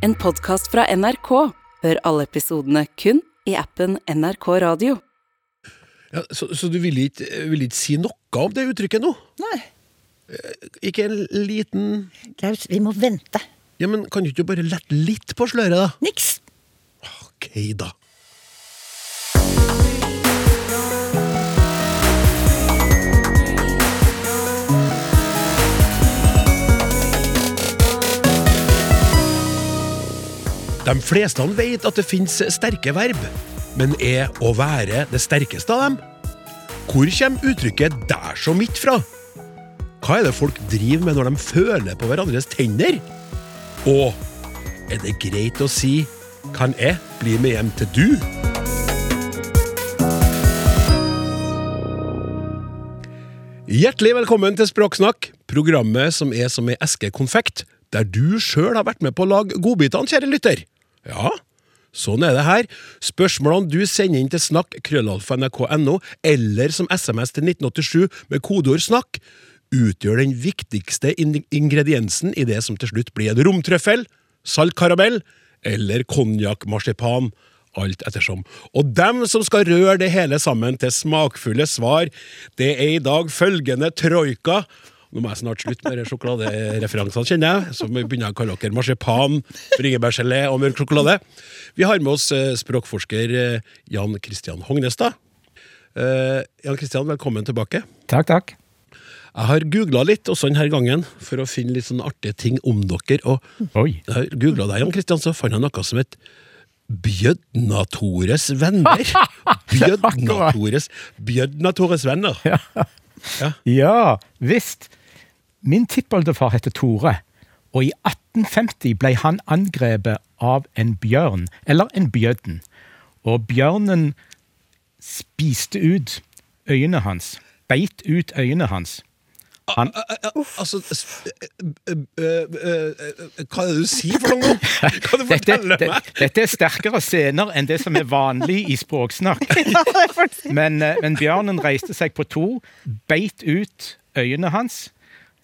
En podkast fra NRK. Hør alle episodene kun i appen NRK Radio. Ja, så, så du vil ikke, vil ikke si noe om det uttrykket nå? Nei. Ikke en liten Klaus, vi må vente. Ja, men Kan du ikke bare lette litt på sløret, da? Niks. Ok, da. De fleste vet at det finnes sterke verb, men er å være det sterkeste av dem? Hvor kommer uttrykket 'der så midt' fra? Hva er det folk driver med når de føler på hverandres tenner? Og er det greit å si 'kan jeg bli med hjem til du'? Hjertelig velkommen til Språksnakk, programmet som er som ei eske konfekt, der du sjøl har vært med på å lage godbitene, kjære lytter. Ja, sånn er det her. Spørsmålene du sender inn til snakk krøllalfa.nrk.no, eller som SMS til 1987 med kodeord 'snakk', utgjør den viktigste ingrediensen i det som til slutt blir en romtrøffel, saltkarabell eller konjakkmarsipan alt ettersom. Og dem som skal røre det hele sammen til smakfulle svar, det er i dag følgende troika. Nå må jeg snart slutte med de sjokoladereferansene, kjenner jeg. Så vi begynner å kalle dere marsipan, bringebærgelé og mørk sjokolade. Vi har med oss eh, språkforsker eh, Jan Christian Hognestad. Uh, Jan Christian, velkommen tilbake. Takk, takk. Jeg har googla litt også denne gangen for å finne litt sånne artige ting om dere. Og Oi. jeg har googla deg, Jan Christian, så fant jeg noe som het Bjødnatores venner. Bjødnatores, Bjødnatores venner. Ja, visst. Min tippoldefar heter Tore, og i 1850 ble han angrepet av en bjørn, eller en bjødden. Og bjørnen spiste ut øynene hans, beit ut øynene hans. Han, Altså øh, øh, øh, Hva er det du sier for noe? Kan du dette, fortelle det, meg? dette er sterkere scener enn det som er vanlig i språksnakk. Men, eh, men bjørnen reiste seg på to, beit ut øynene hans.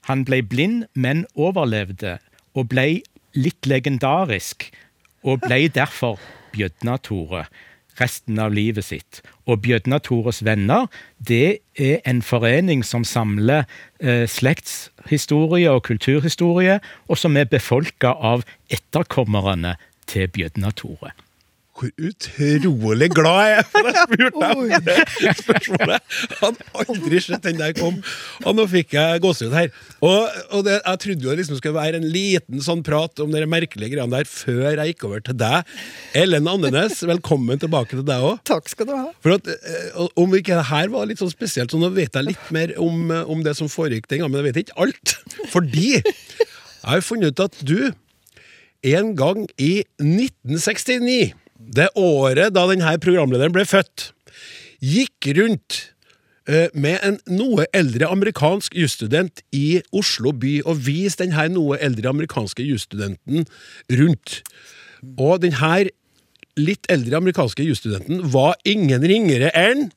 Han ble blind, men overlevde, og ble litt legendarisk, og ble derfor Bjødna-Tore resten av livet sitt. Og Bjødna-Tores venner, det er en forening som samler eh, slektshistorie og kulturhistorie, og som er befolka av etterkommerne til Bjødna-Tore. Hvor utrolig glad jeg er for at jeg spurte deg om det spørsmålet! Hadde aldri sett den der kom, og nå fikk jeg gåsehud her. Og, og det, jeg trodde jo det liksom skulle være en liten sånn prat om de merkelige greiene der før jeg gikk over til deg. Ellen Andenes, velkommen tilbake til deg òg. Takk skal du ha. For at, eh, Om ikke det her var litt sånn spesielt, så nå vet jeg litt mer om, eh, om det som foregikk den gangen, men jeg vet ikke alt. Fordi jeg har funnet ut at du en gang i 1969, det året da denne programlederen ble født, gikk rundt eh, med en noe eldre amerikansk jusstudent i Oslo by og viste denne noe eldre amerikanske jusstudenten rundt. Og denne litt eldre amerikanske jusstudenten var ingen ringere enn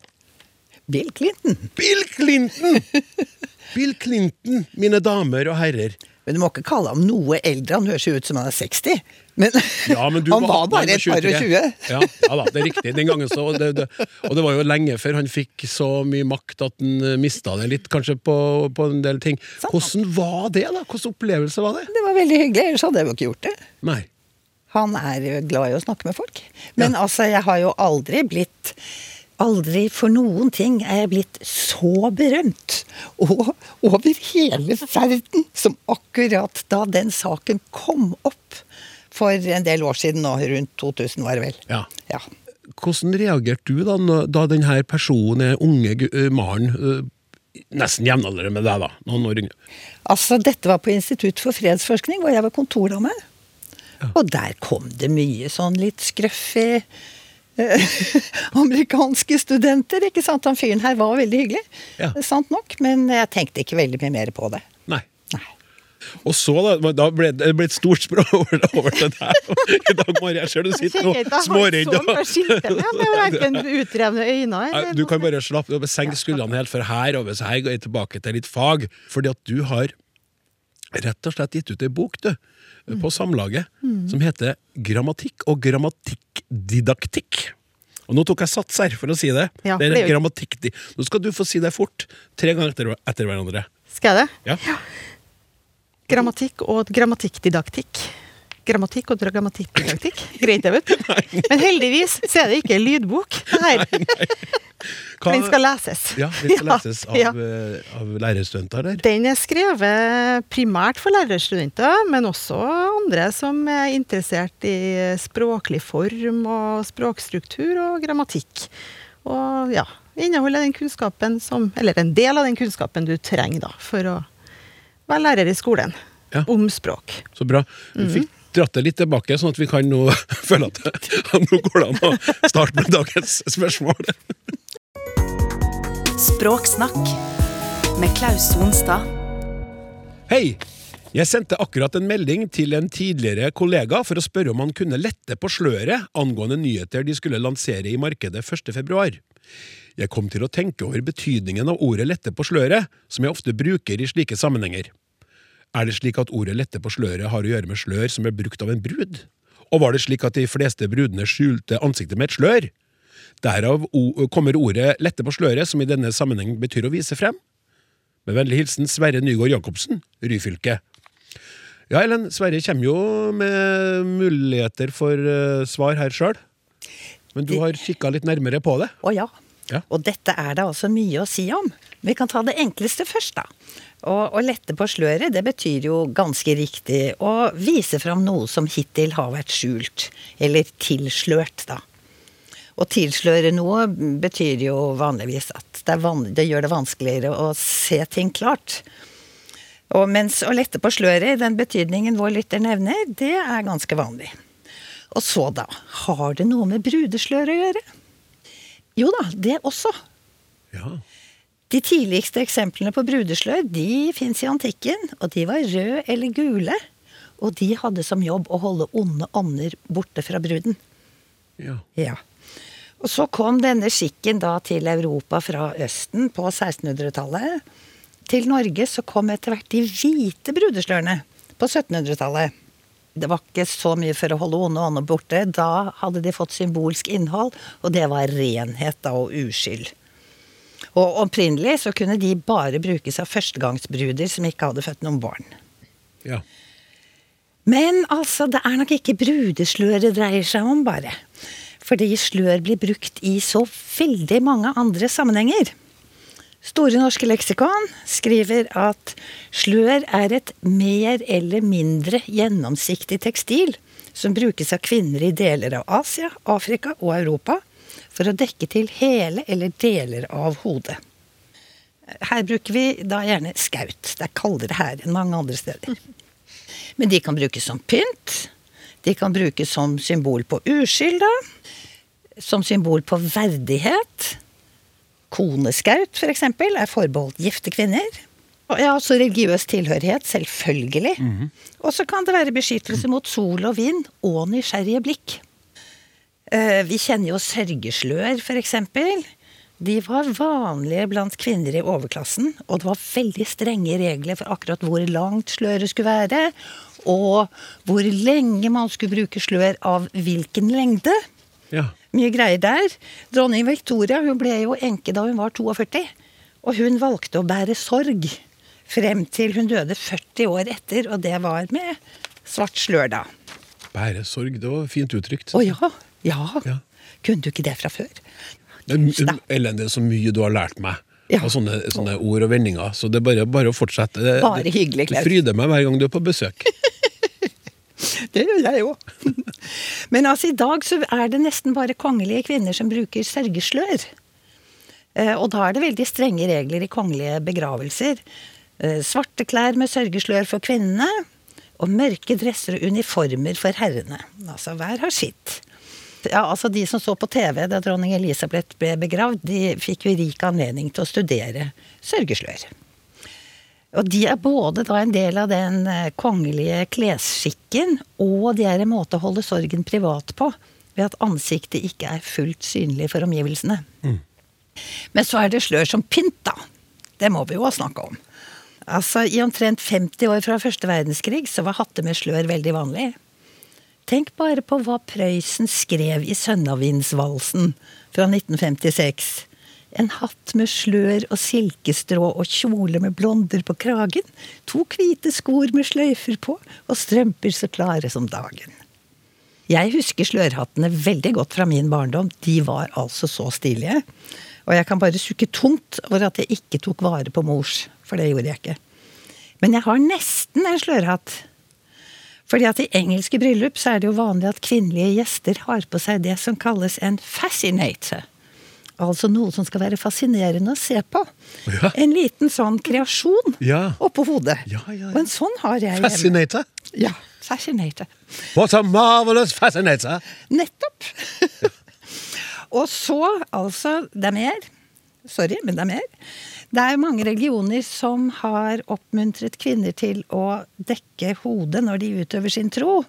Bill Clinton. Bill Clinton! Bill Clinton, mine damer og herrer. Men du må ikke kalle ham noe eldre, han høres jo ut som han er 60. Men, Ja, men du han var bare et par og 23. 20. Ja, ja da, det er riktig. Den gangen så, det, det, og det var jo lenge før han fikk så mye makt at han mista det litt, kanskje, på, på en del ting. Hvordan var det, da? Hvilken opplevelse var det? Det var veldig hyggelig, ellers hadde jeg jo ikke gjort det. Nei. Han er glad i å snakke med folk. Men altså, jeg har jo aldri blitt Aldri for noen ting er jeg blitt så berømt og over hele verden som akkurat da den saken kom opp for en del år siden nå, rundt 2000 var det vel. Ja. Ja. Hvordan reagerte du da, da denne personen, er unge gu- Maren, nesten jevnaldrende med deg, da? Noen år yngre? Altså, dette var på Institutt for fredsforskning, hvor jeg var kontordame. Og der kom det mye sånn litt eh, amerikanske studenter, ikke sant? Han fyren her var veldig hyggelig, Ja. sant nok, men jeg tenkte ikke veldig mye mer på det. Nei. Nei. Og så, da, da ble det ble et stort språk over, over det der. I dag, Mari, jeg ser du sitter nå småredd. Nei, Du kan bare slappe av, senke skuldrene helt, for her over så her går jeg tilbake til litt fag. Fordi at du har rett og slett gitt ut ei bok, du. På Samlaget som heter Grammatikk og grammatikkdidaktikk. Og nå tok jeg sats her, for å si det. Ja, det er det grammatikk... Nå skal du få si det fort. Tre ganger etter, etter hverandre. Skal jeg det? Ja. Grammatikk og grammatikkdidaktikk. Grammatikk og grammatikkdidaktikk. Greit, det, vet du. Men heldigvis så er det ikke lydbok. Nei. her. Hva- Den skal leses. Ja, Den skal leses av, Ja. eh, av lærerstudenter, Der. Den er skrevet primært for lærerstudenter, men også andre som er interessert i språklig form og språkstruktur og grammatikk. Og ja, inneholder den kunnskapen som Eller en del av den kunnskapen du trenger da, for å være lærer i skolen. Ja. Om språk. Så bra. Mm. Fikk dratt det litt tilbake, sånn at vi kan nå føle at at nå går det an å starte med dagens spørsmål. Språksnakk med Klaus Sonstad. Hei! Jeg sendte akkurat en melding til en tidligere kollega for å spørre om han kunne lette på sløret angående nyheter de skulle lansere i markedet 1. februar. Jeg kom til å tenke over betydningen av ordet lette på sløret, som jeg ofte bruker i slike sammenhenger. Er det slik at ordet lette på sløret har å gjøre med slør som er brukt av en brud? Og var det slik at de fleste brudene skjulte ansiktet med et slør? Derav kommer ordet lette på sløret, som i denne sammenheng betyr å vise frem. Med vennlig hilsen Sverre Nygaard Jacobsen, Ryfylke. Ja, Ellen, Sverre kommer jo med muligheter for uh, svar her sjøl. Men du har kikka litt nærmere på det. Å ja. Ja. Og dette er det altså mye å si om. Vi kan ta det enkleste først, da. Å å lette på sløret, det betyr jo ganske riktig å vise fram noe som hittil har vært skjult. Eller tilslørt, da. Å tilsløre noe betyr jo vanligvis at det, det gjør det vanskeligere å se ting klart. Og mens å lette på sløret, i den betydningen vår lytter nevner, det er ganske vanlig. Og så da, har det noe med brudeslør å gjøre? Jo da, det også. Ja. De tidligste eksemplene på brudeslør de fins i antikken, og de var røde eller gule. Og de hadde som jobb å holde onde ånder borte fra bruden. ja. Ja. Og så kom denne skikken da til Europa fra Østen på 1600-tallet. Til Norge så kom etter hvert de hvite brudeslørene på 1700-tallet. Det var ikke så mye for å holde onde ånder borte. Da hadde de fått symbolsk innhold, og det var renhet da, og uskyld. Og opprinnelig så kunne de bare brukes av førstegangsbruder som ikke hadde født noen barn. ja. Men altså, det er nok ikke brudeslør det dreier seg om, bare. Fordi slør blir brukt i så veldig mange andre sammenhenger. Store norske leksikon skriver at slør er et mer eller mindre gjennomsiktig tekstil som brukes av kvinner i deler av Asia, Afrika og Europa for å dekke til hele eller deler av hodet. Her bruker vi da gjerne skaut. Det er kaldere her enn mange andre steder. Men de kan brukes som pynt. De kan brukes som symbol på uskyld, da. Som symbol på verdighet. Koneskaut, for eksempel, er forbeholdt gifte kvinner. Og ja, også religiøs tilhørighet, selvfølgelig. Og så kan det være beskyttelse mot sol og vind og nysgjerrige blikk. Eh, Vi kjenner jo sørgeslør, eksempel. De var vanlige blant kvinner i overklassen, og det var veldig strenge regler for akkurat hvor langt sløret skulle være, og hvor lenge man skulle bruke slør av hvilken lengde. ja. Mye greier der. Dronning Victoria hun ble jo enke da hun var 42, og hun valgte å bære sorg frem til hun døde 40 år etter, og det var med svart slør da. Bæresorg, det var fint uttrykt. Å ja, ja. Ja. Kunne du ikke det fra før? Ellen, det er så mye du har lært meg Ja. av sånne, sånne ord og vendinger, så det er bare, bare å fortsette. Det, Bare det- hyggelig, Klaus. Du fryder meg hver gang du er på besøk. Det gjør jeg jo. Men altså, i dag så er det nesten bare kongelige kvinner som bruker sørgeslør. Eh, Og da er det veldig strenge regler i kongelige begravelser. Eh, Svarte klær med sørgeslør for kvinnene, og mørke dresser og uniformer for herrene. Altså hver har sitt. Ja, altså De som så på TV da dronning Elisabeth ble begravd, de fikk jo rik anledning til å studere sørgeslør. Og de er både da en del av den eh, kongelige klesskikken, og de er en måte å holde sorgen privat på, ved at ansiktet ikke er fullt synlig for omgivelsene. Men så er det slør som pynt, da. Det må vi jo snakke om. Altså, I omtrent 50 år fra første verdenskrig så var hatter med slør veldig vanlig. Tenk bare på hva Prøysen skrev i Sønnavindsvalsen fra 1956. En hatt med slør og silkestrå og kjole med blonder på kragen. To hvite skor med sløyfer på og strømper så klare som dagen. Jeg husker slørhattene veldig godt fra min barndom. De var altså så stilige. Og jeg kan bare sukke tungt over at jeg ikke tok vare på mors, for det gjorde jeg ikke. Men jeg har nesten en slørhatt. Fordi at i engelske bryllup så er det jo vanlig at kvinnelige gjester har på seg det som kalles en fascinator. Altså noe som skal være fascinerende å se på. Ja. En liten sånn kreasjon Ja. oppå hodet. Ja. Og en sånn har jeg hjemme. Fascinator. Ja, fascinator. What a marvelous fascinator! Nettopp! og så, altså Det er mer. Sorry, men det er mer. Det er mange religioner som har oppmuntret kvinner til å dekke hodet når de utøver sin tro.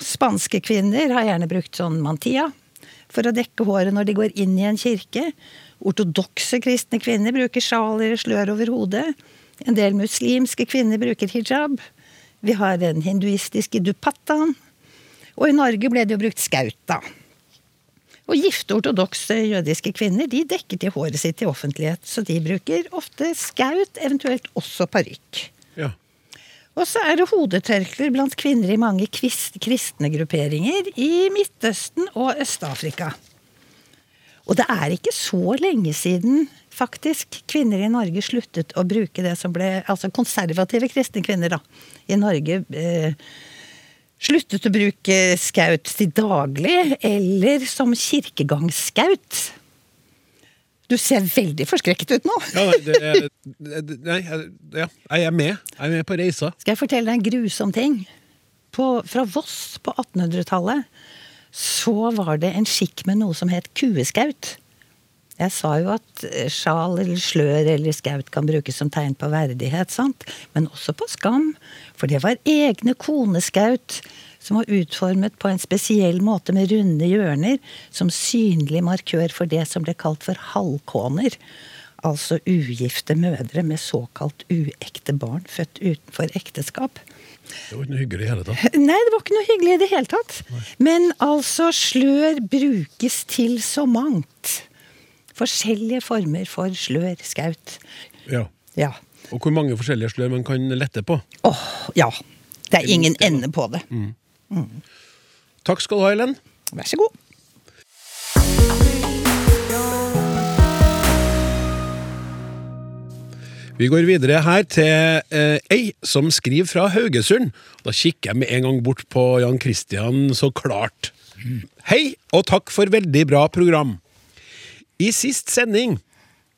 Spanske kvinner har gjerne brukt sånn mantia for å dekke håret når de går inn i en kirke. Ortodokse kristne kvinner bruker sjal eller slør over hodet. En del muslimske kvinner bruker hijab. Vi har den hinduistiske dupattaen. Og i Norge ble det jo brukt skaut. Og gifte ortodokse jødiske kvinner de dekker til håret sitt i offentlighet, så de bruker ofte skaut, eventuelt også parykk. Ja. Og så er det hodetørklær blant kvinner i mange kvist, kristne grupperinger i Midtøsten og Øst-Afrika. Og det er ikke så lenge siden faktisk kvinner i Norge sluttet å bruke det som ble Altså konservative kristne kvinner, da, i Norge. Eh, sluttet å bruke skaut til daglig, eller som kirkegangsskaut. Du ser veldig forskrekket ut nå. Ja, det, det, nei, ja, jeg er med. Jeg er med på reisa. Skal jeg fortelle deg en grusom ting? På, fra Voss på 1800-tallet så var det en skikk med noe som het kueskaut. Jeg sa jo at eh, sjal eller slør eller skaut kan brukes som tegn på verdighet, sant? men også på skam. For det var egne koneskaut som var utformet på en spesiell måte med runde hjørner, som synlig markør for det som ble kalt for halvkåner. Altså ugifte mødre med såkalt uekte barn født utenfor ekteskap. Det var ikke noe hyggelig i hele tatt. Nei, det var ikke noe hyggelig i det hele tatt. Men altså, slør brukes til så mangt. Forskjellige former for slør, skaut. Ja. Ja. Og hvor mange forskjellige slør man kan lette på. Åh, ja. Det er ingen ende på det. Takk skal du ha, Ellen. Vær så god. Vi går videre her til eh, ei som skriver fra Haugesund. Da kikker jeg med en gang bort på Jan Christian, så klart. Hei, og takk for veldig bra program. I sist sending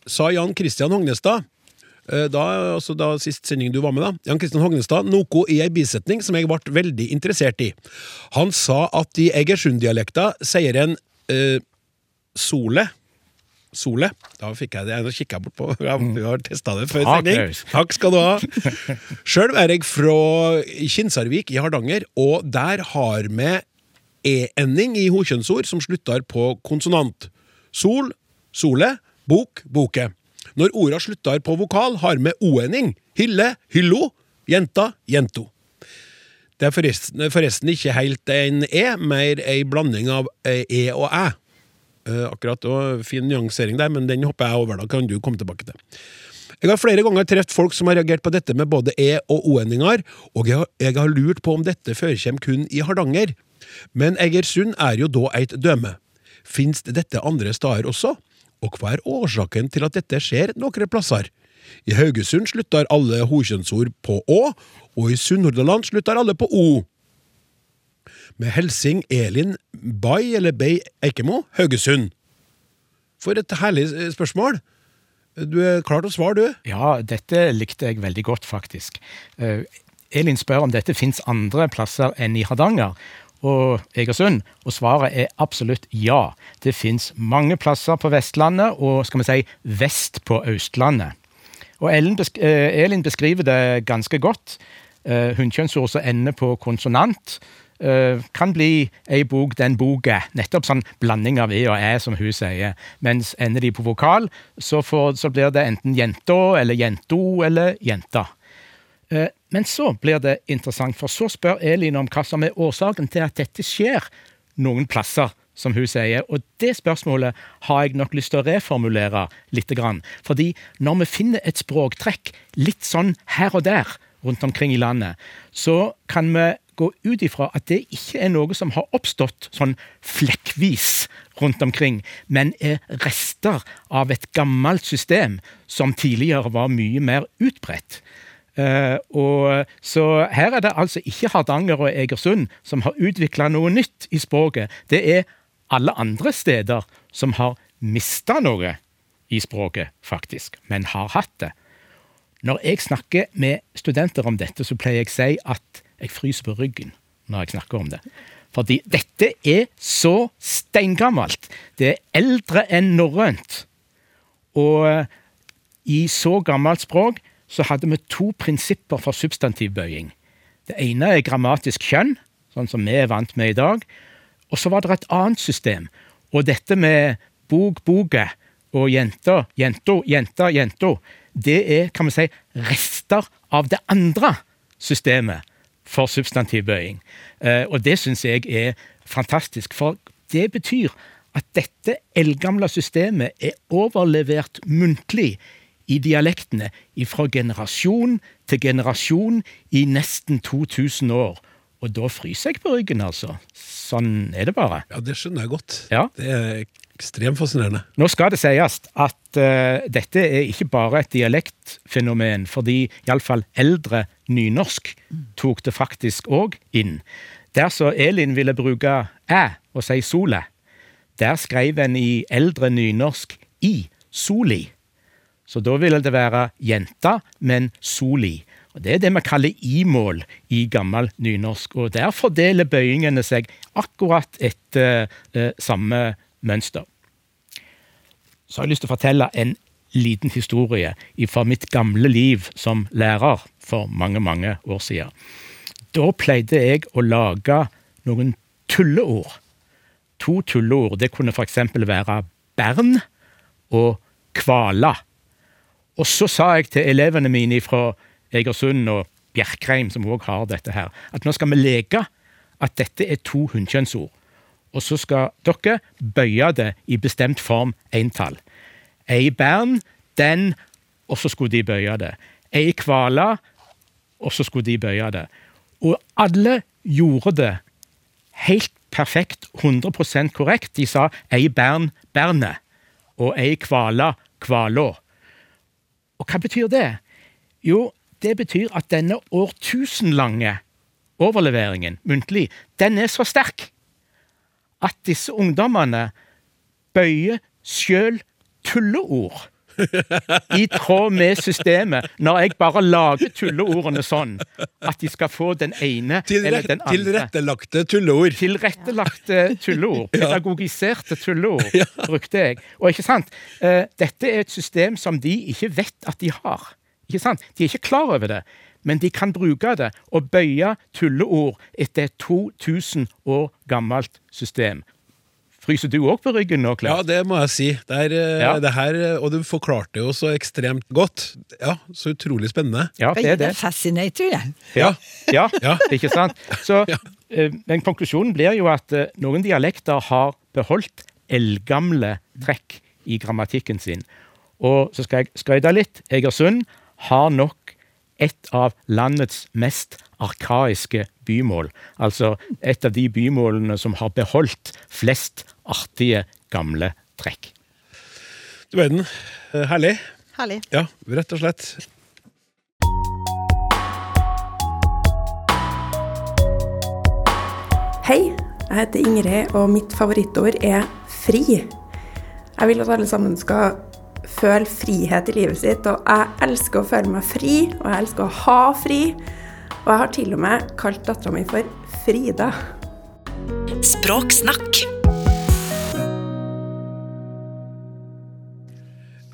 sa Jan Christian Hognestad eh, da, altså da sist sending du var med da, Jan Christian Hognestad noe i ei bisetning som jeg ble veldig interessert i. Han sa at i Egersund-dialekta sier en eh, sole Sole. Da fikk jeg det. Nå kikker jeg bort på Vi har testa det før sending. Takk skal du ha. Sjøl er jeg fra Kinsarvik i Hardanger, og der har vi e-ending i hokjønnsord som slutter på konsonant. Sol, sole, bok, boke. Når orda slutter på vokal, har vi o-ending. Hylle, hyllo, jenta, jento. Det er forresten, forresten ikke helt en e, mer ei blanding av e og æ. Eh, akkurat, og Fin nyansering der, men den hopper jeg over. da kan du komme tilbake til. Jeg har flere ganger truffet folk som har reagert på dette med både e- og o-endinger, og jeg har, jeg har lurt på om dette forekommer kun i Hardanger. Men Egersund er jo da et døme. Fins dette andre steder også? Og hva er årsaken til at dette skjer noen plasser? I Haugesund slutter alle hokjønnsord på å, og i Sunnhordland slutter alle på o. Med helsing Elin Bay, eller Bay Eikemo, Haugesund. For et herlig eh, spørsmål. Du er klar til å svare, du? Ja, dette likte jeg veldig godt, faktisk. Eh, Elin spør om dette fins andre plasser enn i Hardanger og Egersund, og svaret er absolutt ja. Det fins mange plasser på Vestlandet og skal vi si vest på Østlandet. Og Ellen besk eh, Elin beskriver det ganske godt. Eh, Hunnkjønnsord som ender på konsonant, eh, kan bli ei bok, den boka. Nettopp sånn blanding av e og æ, som hun sier. Mens ender de på vokal, så, får, så blir det enten jenta eller jento eller jenta. Eh, Men så blir det interessant, for så spør Elin om hva som er årsaken til at dette skjer noen plasser, som hun sier. Og det spørsmålet har jeg nok lyst til å reformulere litt. Fordi når vi finner et språktrekk litt sånn her og der rundt omkring i landet, så kan vi gå ut ifra at det ikke er noe som har oppstått sånn flekkvis rundt omkring, men er rester av et gammelt system som tidligere var mye mer utbredt. Uh, og, så her er det altså ikke Hardanger og Egersund som har utvikla noe nytt i språket. Det er alle andre steder som har mista noe i språket, faktisk, men har hatt det. Når jeg snakker med studenter om dette, så pleier jeg å si at jeg fryser på ryggen når jeg snakker om det. Fordi dette er så steingammelt. Det er eldre enn norrønt. Og eh, i så gammelt språk så hadde vi to prinsipper for substantivbøying. Det ene er grammatisk kjønn, sånn som vi er vant med i dag. Og så var det et annet system. Og dette med bok, boge, og jenta, jenta, jenta, jenta, det er kan man si, rester av det andre systemet for substantivbøying. Eh, og det syns jeg er fantastisk, for det betyr at dette eldgamle systemet er overlevert muntlig i dialektene fra generasjon til generasjon i nesten 2000 år. Og da fryser jeg på ryggen, altså. Sånn er det bare. Ja, det skjønner jeg godt. Ja. Det er ekstremt fascinerende. Nå skal det sies at uh, dette er ikke bare et dialektfenomen, fordi iallfall eldre nynorsk tok det faktisk òg inn. Der så Elin ville bruke æ og si sole, der skrev en i eldre nynorsk i soli. Så da ville det være jenta, men soli. Og Det er det vi kaller i-mål i gammel nynorsk. og Der fordeler bøyingene seg akkurat etter eh, samme mønster. Så har jeg lyst til å fortelle en liten historie fra mitt gamle liv som lærer for mange, mange år siden. Da pleide jeg å lage noen tulleord. To tulleord. Det kunne f.eks. være bern og kvala. Og så sa jeg til elevene mine fra Egersund og Bjerkreim, som òg har dette her, at nå skal vi leke at dette er to hunnkjønnsord. Og så skal dere bøye det i bestemt form entall. Ei bern, den, og så skulle de bøye det. Ei kvale, og så skulle de bøye det. Og alle gjorde det helt perfekt, 100% korrekt. De sa ei bern, bernet, og ei kvala, kvala. Og hva betyr det? Jo, det betyr at denne årtusenlange overleveringen, muntlig, den er så sterk at disse ungdommene bøyer sjøl tulleord. I tråd med systemet, når jeg bare lager tulleordene sånn at de skal få den ene eller den andre. Tilrettelagte tulleord. Tilrettelagte tulleord. Pedagogiserte tulleord, brukte jeg. Og ikke sant, eh, dette er et system som de ikke vet at de har. Ikke sant? De er ikke klar over det, men de kan bruke det og bøye tulleord etter et 2000 år gammelt system. Fryser du òg på ryggen nå, Klaus? Ja, det må jeg si. Det er, eh, Ja. det her, eh, og du forklarte jo så ekstremt godt. Ja, Så utrolig spennende. Ja, det er det. Fascinator, jeg. Ja, ja, Ja. ikke sant? Så, Ja. eh, men konklusjonen blir jo at noen dialekter har beholdt eldgamle trekk i grammatikken sin. Og så skal jeg skryte litt. Egersund har nok et av landets mest arkaiske bymål. Altså et av de bymålene som har beholdt flest artige, gamle trekk. Du verden. eh, Herlig. Herlig. Ja, rett og slett. Hei, jeg heter Ingrid, og mitt favorittord er fri. Jeg vil at alle sammen skal føle frihet i livet sitt, og jeg elsker å føle meg fri, og jeg elsker å ha fri. Og jeg har til og med kalt dattera mi for Frida. Språksnakk.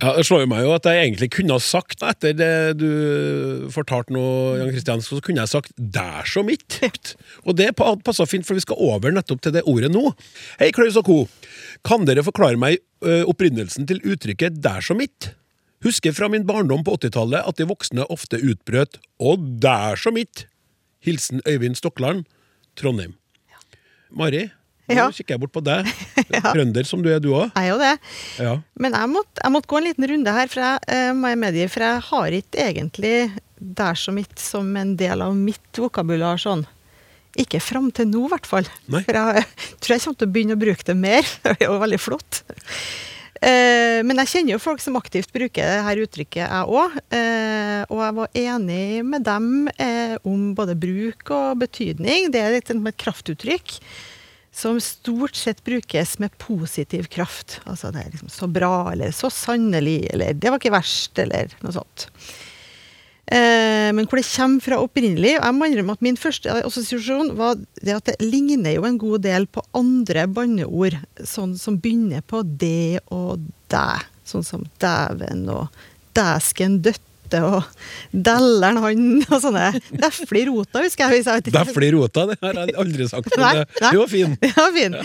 Ja, Det slår jo meg jo at jeg egentlig kunne ha sagt, etter det du fortalte nå, Jan Kristian, så kunne jeg sagt 'der som mitt'. Og det pa- passer fint, for vi skal over nettopp til det ordet nå. Hei, Klaus og co. Kan dere forklare meg ø, opprinnelsen til uttrykket 'der som mitt'? Husker fra min barndom på 80-tallet at de voksne ofte utbrøt 'Å, der som mitt'. Hilsen Øyvind Stokland, Trondheim. Mari, nå Ja. kikker jeg bort på deg. Trønder som du er, du òg. Jeg er jo det. Ja. Men jeg måtte, jeg måtte gå en liten runde her, for jeg, eh, må jeg medgi, for jeg har ikke egentlig der som mitt som en del av mitt vokabular sånn. Ikke fram til nå, i hvert fall. Nei. For jeg tror jeg kommer til å begynne å bruke det mer. Det er jo veldig flott. Eh, men jeg kjenner jo folk som aktivt bruker det her uttrykket, jeg òg. Eh, og jeg var enig med dem eh, om både bruk og betydning. Det er litt et kraftuttrykk som stort sett brukes med positiv kraft. Altså det er liksom så bra, eller så sannelig, eller det var ikke verst, eller noe sånt. Eh, men hvor det kommer fra opprinnelig Jeg må innrømme at min første assosiasjon var det at det ligner jo en god del på andre banneord, sånn som begynner på det og dæ. Sånn som dæven og dæsken døtte og dælleren han og sånne. Defle i rota, husker jeg. Hvis jeg Defle i rota, det har jeg aldri sagt. Men Nei, det, nei. det var fin. Ja, fin.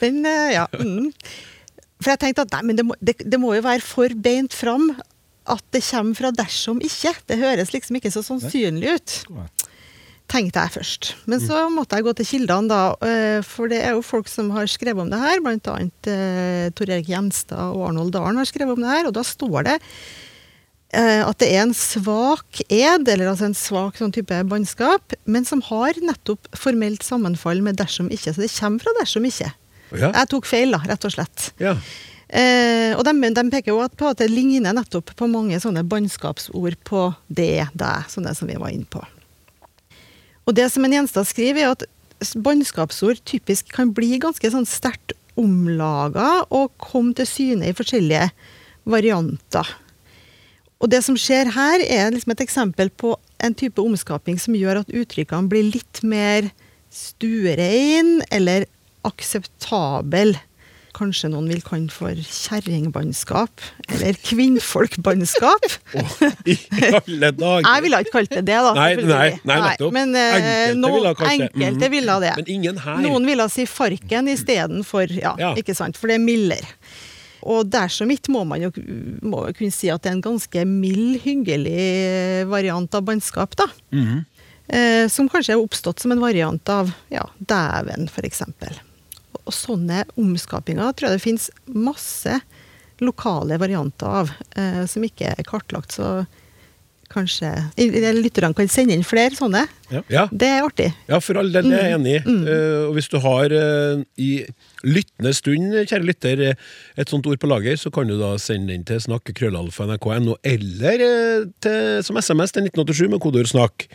Den, eh, ja. Mm. For jeg tenkte at nei, men det må, det, det må jo være for beint fram at det kommer fra dersom ikke. Det høres liksom ikke så sannsynlig ut. Tenkte jeg først. Men så måtte jeg gå til kildene, da. eh, For det er jo folk som har skrevet om det her. Blant annet eh, Tor Erik Gjenstad og Arnold Dahlen har skrevet om det her. Og da står det at det er en svak ed, eller altså en svak sånn type bannskap, men som har nettopp formelt sammenfall med dersom ikke. Så det kommer fra dersom ikke. Ja. Jeg tok feil, da, rett og slett. Ja. Eh, og de, de peker jo på at det ligner nettopp på mange sånne bannskapsord på det, deg, sånne som vi var inne på. Og det som en Gjenstad skriver, er at bannskapsord typisk kan bli ganske sånn sterkt omlaga og komme til syne i forskjellige varianter. Og det som skjer her, er liksom et eksempel på en type omskaping som gjør at uttrykkene blir litt mer stuerein eller akseptabel. Kanskje noen vil kalle den for kjerringbannskap, eller kvinnfolkbannskap. I alle dager. Jeg ville ikke kalt det det, da. Nei, nei, nei, nettopp. Men eh, Enkelte ville kanskje. enkelte ville det. Men ingen her. Noen ville si farken istedenfor, ja, Ja. ikke sant, for det er mildere. Og dersom ikke må man jo må kunne si at det er en ganske mild, hyggelig variant av bannskap, da. -hmm. Eh, som kanskje er oppstått som en variant av ja, dæven, f.eks. Og sånne omskapinger tror jeg det finnes masse lokale varianter av, eh, som ikke er kartlagt. Så kanskje eller lytterne kan sende inn flere sånne. Ja. Det er artig. Ja, for all del, det er jeg enig i. Mm. Uh, og hvis du har uh, i lyttende stund, kjære lytter, eh, et sånt ord på lager, så kan du da sende den til snakkekrøllalfa.nrk.no, eller uh, til, som SMS til 1987 med kodeord 'snakk'.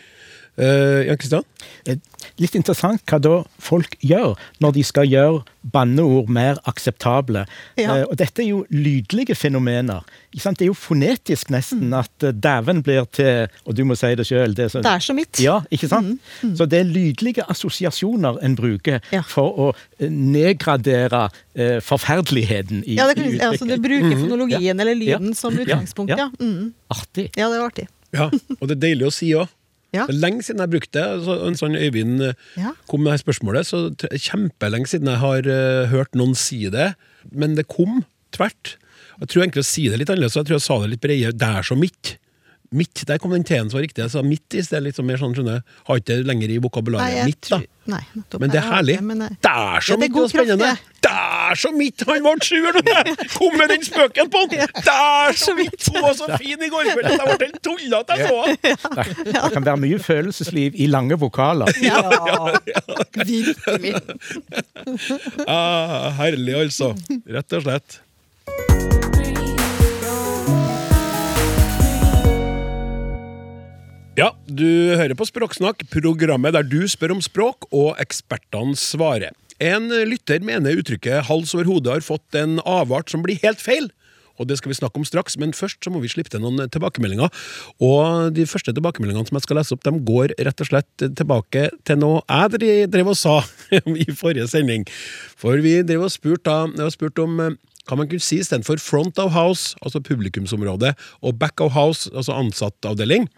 Eh, Jan Kristian? Eh, Litt interessant hva da folk gjør når de skal gjøre banneord mer akseptable. Ja. Uh, og dette er jo lydlige fenomener. Ikke sant? Det er jo fonetisk nesten at eh, dæven blir til Og du må si det sjøl. Det er så mitt. Ja, ikke sant? Så det er lydlige assosiasjoner en bruker Ja. for å nedgradere forferdeligheten i, Ja, det kan, i altså, du bruker bruker fonologien Ja. eller lyden Ja. som utgangspunkt, ja. Ja. Mm. Artig. Ja, det var artig. Ja, og det er deilig å si òg. Ja. Det er lenge siden jeg brukte det. En sånn Øyvind eh, Ja. kom med det spørsmålet, så kjempelenge siden jeg har uh, hørt noen si det. Men det kom tvert. Jeg tror egentlig å si det litt annerledes, så jeg tror jeg sa det litt bredere. Det er så Midt, Der kom den T-en som var riktig. Jeg sa midt i sted. Litt sånn mer sånn, skjønner jeg. Har ikke det lenger i vokabularet. mitt, da. Nei. Men det er herlig. men Det er så Ja, det midt og spennende! Det er så midt! Han ble sjuer! Kom med den spøken på han! Det er så midt! Hun var så fin i går kveld at jeg ble helt tullete jeg så han! Det, kan være mye følelsesliv i lange vokaler. Ja, virkelig. Ah, herlig, altså. Rett og slett. Ja, du hører på Språksnakk, programmet der du spør om språk, og ekspertene svarer. En lytter mener uttrykket 'hals over hode' har fått en avart som blir helt feil. Og det skal vi snakke om straks, men først så må vi slippe til noen tilbakemeldinger. Og de første tilbakemeldingene som jeg skal lese opp, de går rett og slett tilbake til noe jeg drev og sa i forrige sending. For vi drev og spurte spurt om eh, hva man kunne si istedenfor front of house, altså publikumsområde, og back of house, altså ansattavdeling.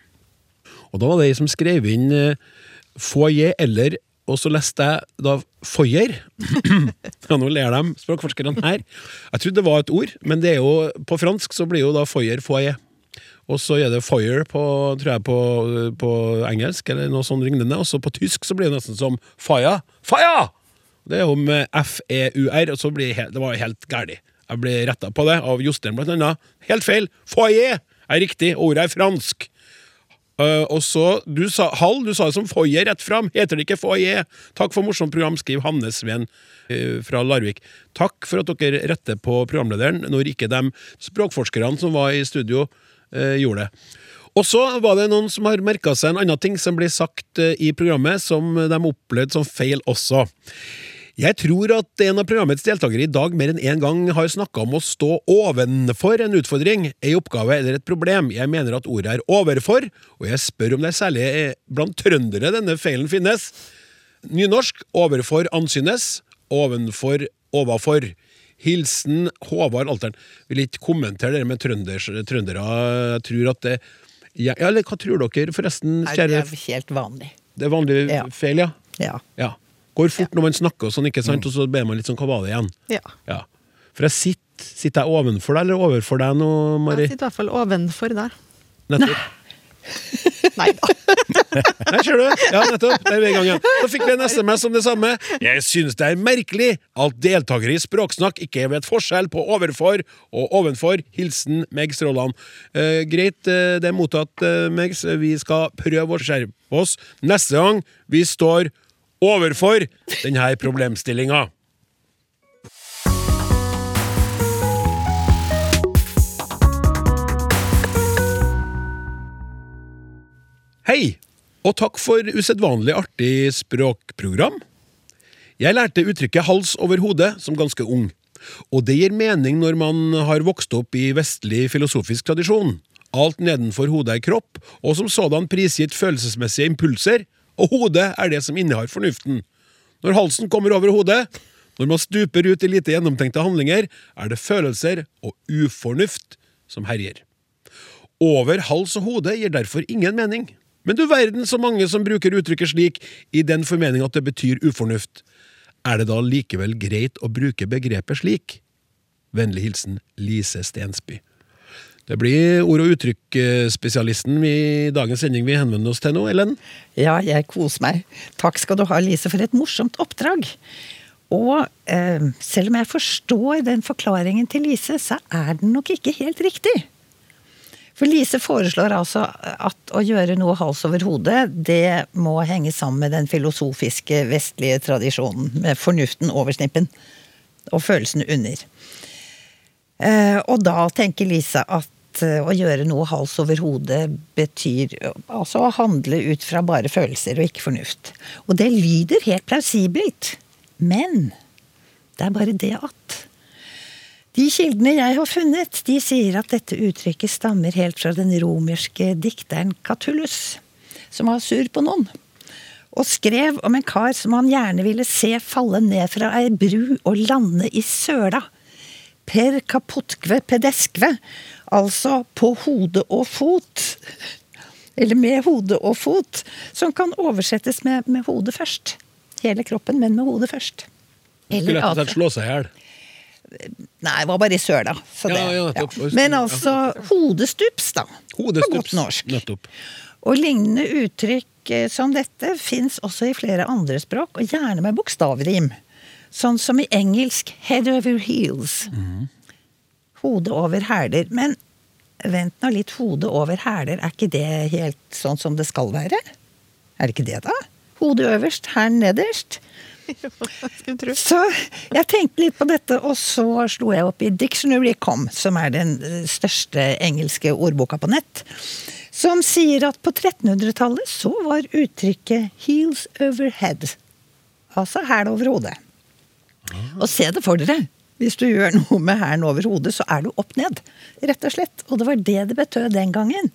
Og da var det ei som skrev inn eh, foyer eller og så leste jeg da foyer. ja, nå ler de språkforskerne her. Jeg trodde det var et ord, men det er jo, på fransk så blir jo da foyer foyer. Og så er det foyer på, tror jeg, på, på engelsk, eller noe sånn lignende. Og så på tysk så blir det nesten som faya. Faya! Det er jo med F-E-U-R, og så blir det, det var helt galt. Jeg ble retta på det av Jostein, blant. Helt feil! Foyer er riktig, ordet er fransk. Uh, og så, du sa Hall, du sa det som foyer rett fram. Heter det ikke foyer? Takk for morsomt program, skriver Hanne Sveen uh, fra Larvik. Takk for at dere retter på programlederen når ikke de språkforskerne som var i studio, uh, gjorde det. Og så var det noen som har merka seg en annen ting som blir sagt i programmet, som de opplevde som feil også. Jeg tror at en av programmets deltakere i dag mer enn én en gang har snakka om å stå ovenfor en utfordring, ei oppgave eller et problem. Jeg mener at ordet er overfor, og jeg spør om det er særlig blant trøndere denne feilen finnes. Nynorsk overfor ansynes, ovenfor overfor. Hilsen Håvard Alteren. Vil ikke kommentere det med trønders, trøndere. Jeg tror at det ja, Eller hva tror dere, forresten? Kjære? det er helt vanlig. Det er vanlig feil, ja? Ja. Ja. Går fort når man snakker og sånn, ikke sant? Og så ber man litt sånn, hva var det igjen? Ja. Ja. For jeg sitter Sitter jeg ovenfor deg, eller overfor deg nå, Mari? Jeg sitter i hvert fall ovenfor der. Nettopp. Nei da. Nei, ser du? Ja, nettopp. Der er vi i gang igjen. Så fikk vi en SMS om det samme. Jeg synes det er merkelig at deltakere i Språksnakk ikke vet forskjell på overfor og ovenfor. Hilsen Megs Stråland. Eh, greit, eh, det er mottatt, eh, Megs. Vi skal prøve å skjerpe oss neste gang vi står overfor denne problemstillinga. Hei, og takk for usedvanlig artig språkprogram. Jeg lærte uttrykket hals over hodet som ganske ung, og det gir mening når man har vokst opp i vestlig filosofisk tradisjon. Alt nedenfor hodet er kropp, og som sådan prisgitt følelsesmessige impulser, og hodet er det som innehar fornuften. Når halsen kommer over hodet, når man stuper ut i lite gjennomtenkte handlinger, er det følelser og ufornuft som herjer. Over hals og hode gir derfor ingen mening. Men du verden så mange som bruker uttrykket slik i den formening at det betyr ufornuft. Er det da likevel greit å bruke begrepet slik? Vennlig hilsen Lise Stensby. Det blir ord- og uttrykksspesialisten i dagens sending vi henvender oss til nå, Ellen. Ja, jeg koser meg. Takk skal du ha, Lise, for et morsomt oppdrag. Og eh, selv om jeg forstår den forklaringen til Lise, så er den nok ikke helt riktig. For Lise foreslår altså at å gjøre noe hals over hodet, det må henge sammen med den filosofiske vestlige tradisjonen, med fornuften over snippen og følelsen under. Eh, og da tenker Lise at eh, å gjøre noe hals over hodet betyr altså å handle ut fra bare følelser og ikke fornuft. Og det lyder helt plausibelt. Men det er bare det at de kildene jeg har funnet, de sier at dette uttrykket stammer helt fra den romerske dikteren Catullus, som var sur på noen. Og skrev om en kar som han gjerne ville se falle ned fra ei bru og lande i søla. Per kaputkve pedeskve, altså på hode og fot. Eller med hode og fot, som kan oversettes med, med hodet først. Hele kroppen, men med hodet først. Skulle rett og slett slå seg i hjel. Nei, det var bare i søla. Ja, ja, ja. Men altså hodestups, da. På godt norsk. Nettopp. Og lignende uttrykk eh, som dette fins også i flere andre språk, og gjerne med bokstavrim. Sånn som i engelsk 'head over heels'. Hode over hæler. Men vent nå litt, hode over hæler, er ikke det helt sånn som det skal være? Er det ikke det, da? Hodet øverst, hælen nederst. Så jeg tenkte litt på dette, og så slo jeg opp i Dictionary.com, som er den eh, største engelske ordboka på nett, som sier at på 1300-tallet så var uttrykket 'heels over head'. Altså hæl over hodet. Og se det for dere. Hvis du gjør noe med hælen over hodet, så er du opp ned. Rett og slett. Og det var det det betød den gangen.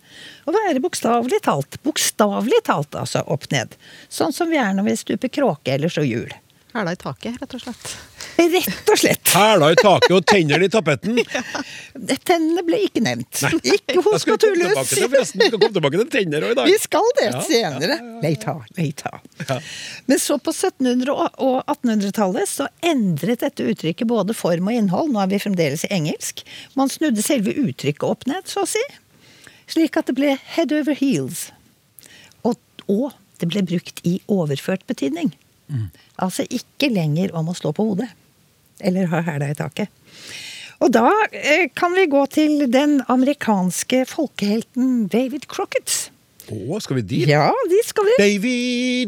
Å være bokstavelig talt. Bokstavelig talt, altså. Opp ned. Sånn som vi er når vi stuper kråke eller slår hjul. Hæla i taket, rett og slett. Rett og slett. Hæla i taket og tennene i tapetten. Tennene ble ikke nevnt. Ikke Jeg hos forresten, vi skal komme tilbake til tenner òg i dag. Vi skal det Ja, senere. nei ta. Men så på 1700- og 1800-tallet så endret dette uttrykket både form og innhold. Nå er vi fremdeles i engelsk. Man snudde selve uttrykket opp ned, så å si. Slik at det ble head over heels. Og, og det ble brukt i overført betydning. Altså ikke lenger om å slå på hodet. Eller ha hæla i taket. Og da eh, kan vi gå til den amerikanske folkehelten David Crocket. Å, skal vi dit? Ja, dit skal vi. Davy,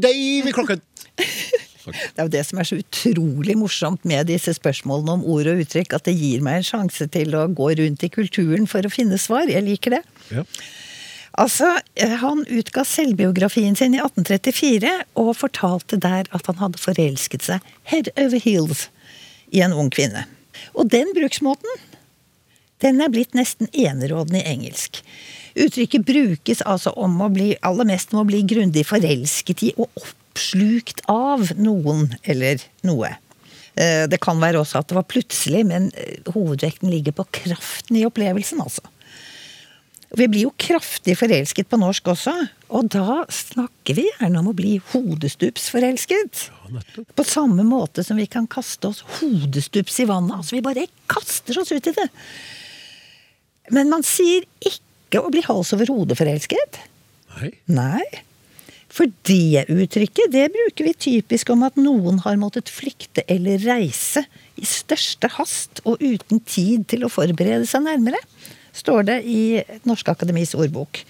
Davy Crocket. Det er jo det som er så utrolig morsomt med disse spørsmålene om ord og uttrykk, at det gir meg en sjanse til å gå rundt i kulturen for å finne svar. Jeg liker det. Ja. Altså, eh, Han utga selvbiografien sin i 1834 og fortalte der at han hadde forelsket seg head over heels i en ung kvinne. Og den bruksmåten den er blitt nesten enerådende i engelsk. Uttrykket brukes altså om å bli, aller mest om å bli grundig forelsket i og oppslukt av noen eller noe. Eh, Det kan være også at det var plutselig, men eh, hovedvekten ligger på kraften i opplevelsen, altså. Vi blir jo kraftig forelsket på norsk også, og da snakker vi gjerne om å bli hodestupsforelsket. På samme måte som vi kan kaste oss hodestups i vannet. Altså vi bare kaster oss ut i det. Men man sier ikke å bli hals over hode forelsket. Nei. Nei. For det uttrykket det bruker vi typisk om at noen har måttet flykte eller reise i største hast og uten tid til å forberede seg nærmere, står det i Norske Akademis ordbok.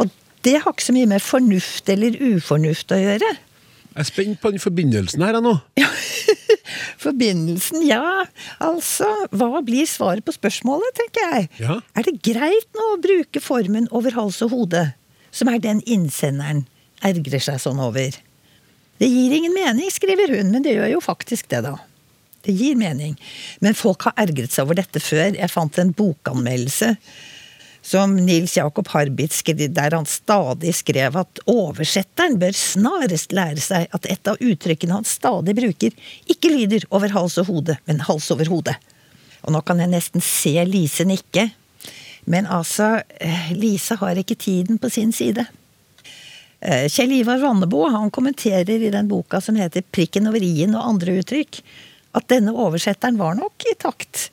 Og det har ikke så mye med fornuft eller ufornuft å gjøre. Jeg er spent på den forbindelsen her nå. Forbindelsen, ja. Altså, hva blir svaret på spørsmålet, tenker jeg. Ja. Er det greit nå å bruke formen over hals og hode, som er den innsenderen ergrer seg sånn over? Det gir ingen mening, skriver hun, men det gjør jo faktisk det, da. Det gir mening. Men folk har ergret seg over dette før. Jeg fant en bokanmeldelse som Nils Jakob Harbitz skrev, der han stadig skrev at oversetteren bør snarest lære seg at et av uttrykkene han stadig bruker, ikke lyder over hals og hode, men hals over hode. Og nå kan jeg nesten se Lise nikke. Men altså, eh, Lise har ikke tiden på sin side. Eh, Kjell Ivar Vannebo han kommenterer i den boka som heter 'Prikken over i-en og andre uttrykk', at denne oversetteren var nok i takt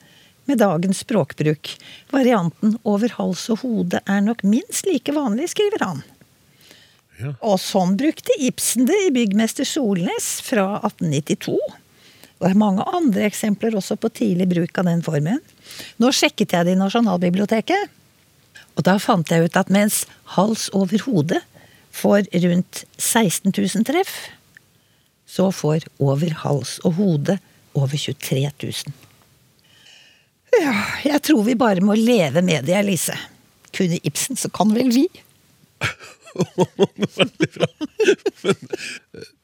med dagens språkbruk. Varianten 'over hals og hode' er nok minst like vanlig, skriver han. Ja. Og sånn brukte Ibsen det i 'Byggmester Solnes' fra 1892. Og det er mange andre eksempler også på tidlig bruk av den formen. Nå sjekket jeg det i Nasjonalbiblioteket, og da fant jeg ut at mens 'hals over hode' får rundt 16 000 treff, så får 'over hals og hode' over 23 000. Ja, jeg tror vi bare må leve med det, Elise. Kunne Ibsen, så kan vel vi?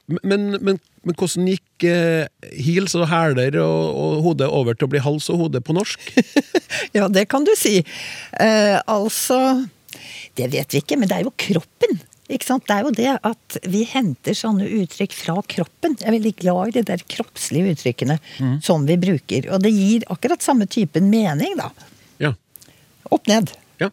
Men, men, men hvordan gikk eh, hils og hæler og, og hode over til å bli hals og hode på norsk? Ja, det kan du si. Eh, altså Det vet vi ikke, men det er jo kroppen. Ikke sant? Det er jo det at vi henter sånne uttrykk fra kroppen. Jeg er veldig glad i de der kroppslige uttrykkene som vi bruker. Og det gir akkurat samme typen mening, da. Ja. Opp ned. ja.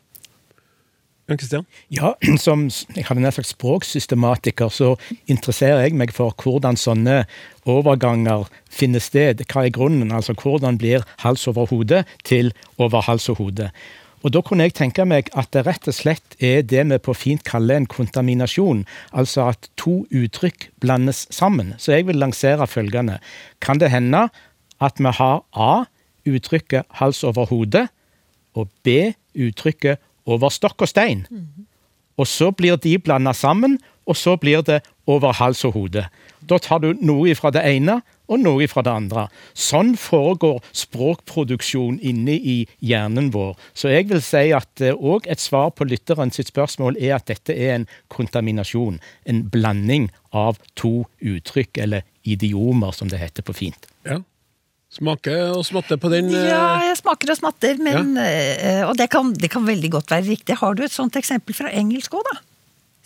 Jan Kristian? Ja, som jeg hadde nær sagt språksystematiker, så interesserer jeg meg for hvordan sånne overganger finner sted. Hva er grunnen? Altså hvordan blir hals over hode til over hals og hode? Og Da kunne jeg tenke meg at det rett og slett er det vi på fint kaller en kontaminasjon. Altså at to uttrykk blandes sammen. Så jeg vil lansere følgende. Kan det hende at vi har A, uttrykket hals over hode, og B, uttrykket over stokk og stein? Og så blir de blanda sammen, og så blir det over hals og hode. Da tar du noe fra det ene og noe fra det andre. Sånn foregår språkproduksjon inne i hjernen vår. Så jeg vil si at òg et svar på lytteren sitt spørsmål er at dette er en kontaminasjon. En blanding av to uttrykk, eller idiomer, som det heter på fint. Ja. Smake og smatte på den. eh, Ja, jeg smaker og smatter, men ja. Og det kan, det kan veldig godt være riktig. Har du et sånt eksempel fra engelsk òg, da?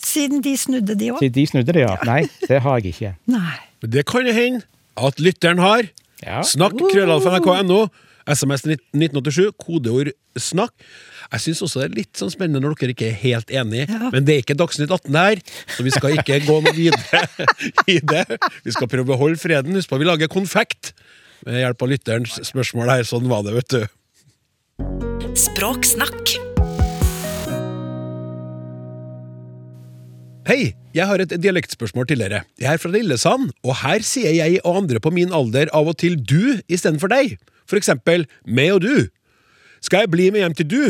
Siden de snudde, de òg? Siden de snudde det, ja? Nei, det har jeg ikke. Nei. Det kan hende at lytteren har. Ja. Snakk krøllalfa.nrk.no. SMS 1987, kodeord 'snakk'. Jeg syns også det er litt sånn spennende når dere ikke er helt enige, men det er ikke Dagsnytt 18 det her, så vi skal ikke gå noe videre i det. Vi skal prøve å beholde freden. Husk på, vi lager konfekt med hjelp av lytterens spørsmål her. Sånn var det, vet du. Språksnakk. Hei, jeg har et dialektspørsmål til dere. Jeg er fra Lillesand, og her sier jeg og andre på min alder av og til du istedenfor deg. For eksempel meg og du. Skal jeg bli med hjem til du?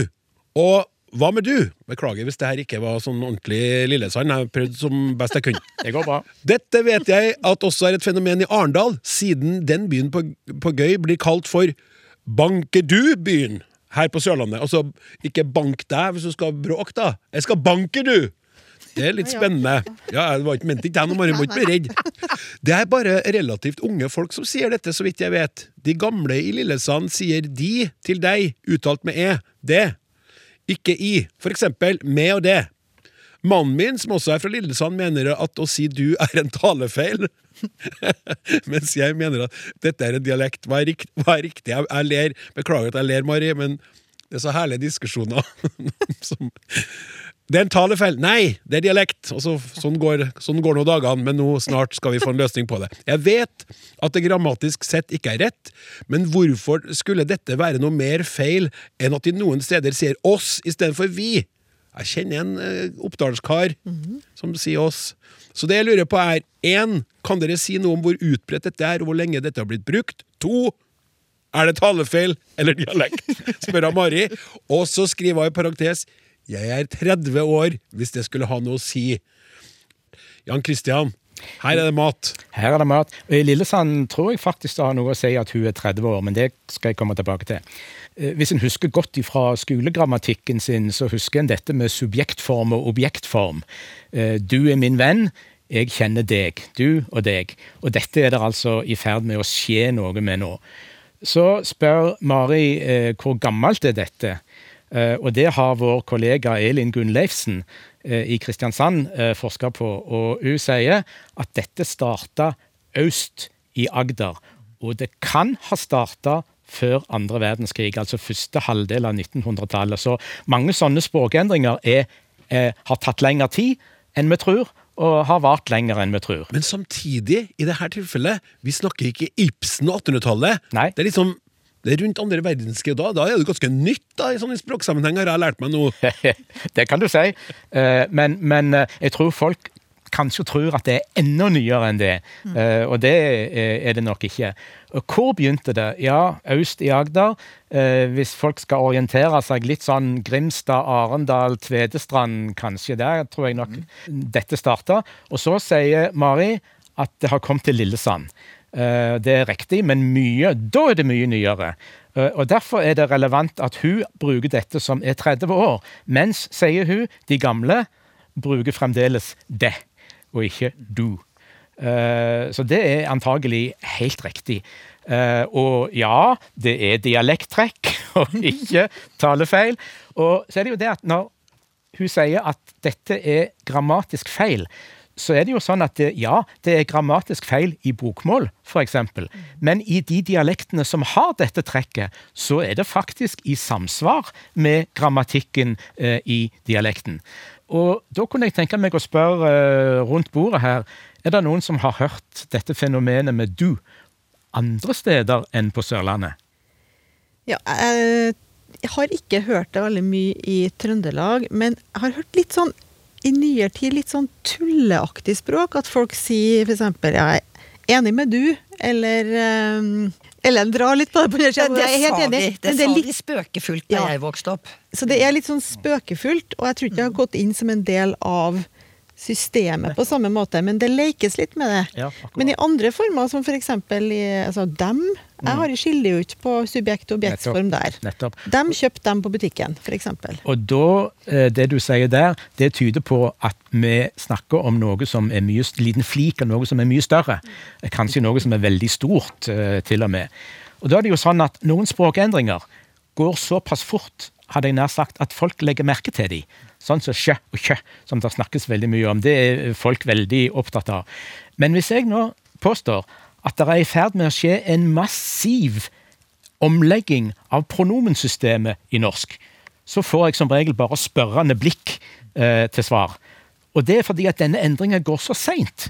Og hva med du? Beklager hvis det her ikke var sånn ordentlig Lillesand. Jeg prøvde prøvd som best jeg kunne. Det går bra. Dette vet jeg at også er et fenomen i Arendal, siden den byen på, på Gøy blir kalt for Bankedu-byen her på Sørlandet. Altså, ikke bank deg hvis du skal bråke, da. Jeg skal banke du! Det er litt spennende. Ja, Det var ikke ment ikke jeg, nå, Mari, må ikke bli redd. Det er bare relativt unge folk som sier dette, så vidt jeg vet. De gamle i Lillesand sier de til deg, uttalt med e. Det. Ikke i. For eksempel med og det. Mannen min, som også er fra Lillesand, mener at å si du er en talefeil. Mens jeg mener at dette er en dialekt. Hva er, rikt, hva er riktig? Jeg, jeg ler. Beklager at jeg ler, Mari, men det er så herlige diskusjoner. som det er en talefeil. Nei, det er dialekt. Og så, sånn, går, sånn går nå dagene, men nå snart skal vi få en løsning på det. Jeg vet at det grammatisk sett ikke er rett, men hvorfor skulle dette være noe mer feil enn at de noen steder sier oss istedenfor vi? Jeg kjenner en eh, oppdalskar som sier oss. Så det jeg lurer på er, én, kan dere si noe om hvor utbredt dette er, og hvor lenge dette har blitt brukt? To, er det talefeil eller dialekt? spør jeg Mari. Og så skriver hun i parentes jeg er 30 år, hvis det skulle ha noe å si. Jan Kristian, her er det mat. Her er det mat. Og I Lillesand tror jeg faktisk det har noe å si at hun er 30 år, men det skal jeg komme tilbake til. Eh, Hvis en husker godt fra skolegrammatikken sin, så husker en dette med subjektform og objektform. Eh, Du er min venn, jeg kjenner deg. Du og deg. Og dette er det altså i ferd med å skje noe med nå. Så spør Mari eh, hvor gammelt er dette? Eh, og det har vår kollega Elin Gunnleifsen eh, i Kristiansand eh, forska på. Og hun sier at dette starta øst i Agder. Og det kan ha starta før andre verdenskrig, altså første halvdel av 1900-tallet. Så mange sånne språkendringer er, er, har tatt lengre tid enn vi tror, og har vart lenger enn vi tror. Men samtidig, i dette tilfellet, vi snakker ikke Ibsen og 1800-tallet. Det er liksom det er rundt andre verdenskrig, og da, da er det ganske nytt da, i sånne språksammenhenger, har jeg lært meg nå. det kan du si. Eh, Men, men eh, jeg tror folk kanskje tror at det er enda nyere enn det. Eh, Og det er det nok ikke. Og hvor begynte det? Ja, øst i Agder. Eh, Hvis folk skal orientere seg litt sånn Grimstad, Arendal, Tvedestrand, kanskje. Der tror jeg nok dette starta. Og så sier Mari at det har kommet til Lillesand. Eh, Det er riktig, men mye, da er det mye nyere. Eh, Og Derfor er det relevant at hun bruker dette som er 30 år. Mens, sier hun, de gamle bruker fremdeles det, og ikke du. Eh, Så det er antagelig helt riktig. Og ja, det er dialekttrekk og ikke talefeil. Og så er det jo det at når hun sier at dette er grammatisk feil, så er det jo sånn at det, ja, det er grammatisk feil i bokmål, f.eks. Men i de dialektene som har dette trekket, så er det faktisk i samsvar med grammatikken eh, i dialekten. Og da kunne jeg tenke meg å spørre eh, rundt bordet her, er det noen som har hørt dette fenomenet med du andre steder enn på Sørlandet? Ja, jeg, jeg har ikke hørt det veldig mye i Trøndelag, men jeg har hørt litt sånn i nyere tid litt sånn tulleaktig språk. At folk sier f.eks. jeg er enig med du, eller um, Ellen drar litt på det. på det. ja, det er helt sa enig, De. det det sa er litt, spøkefullt da Ja. jeg vokste opp. Så det er litt sånn spøkefullt, og jeg tror ikke det har gått inn som en del av systemet på samme måte, men det lekes litt med det. Ja. Men i andre former, som f.eks. i altså, dem Jeg har skiller jo ikke på subjekt- og objektsform der. Nettopp. De kjøpte dem på butikken, f.eks. Og da, eh, det du sier der, det tyder på at vi snakker om noe som er mye, liten flik av noe som er mye større. Kanskje noe som er veldig stort, eh, til og med. Og da er det jo sånn at noen språkendringer går såpass fort, hadde jeg nær sagt, at folk legger merke til dem. Sånn som sjø og kjø, som det snakkes veldig mye om. Det er folk veldig opptatt av. Men hvis jeg nå påstår at det er i ferd med å skje en massiv omlegging av pronomensystemet i norsk, så får jeg som regel bare spørrende blikk eh, til svar. Og det er fordi at denne endringen går så seint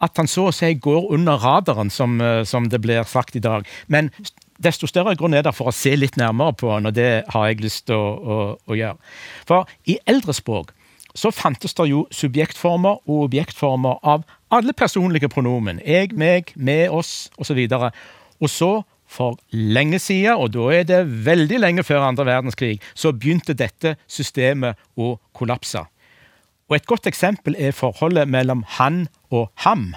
at han så å si går under radaren, som, eh, som det blir sagt i dag. Men desto større grunn er det for å se litt nærmere på han, og det har jeg lyst til å, å, å gjøre. For i eldre språk så fantes det jo subjektformer og objektformer av alle personlige pronomen. Jeg, meg, med oss, osv. Og, og så, for lenge siden, og da er det veldig lenge før andre verdenskrig, så begynte dette systemet å kollapse. Og Et godt eksempel er forholdet mellom han og ham.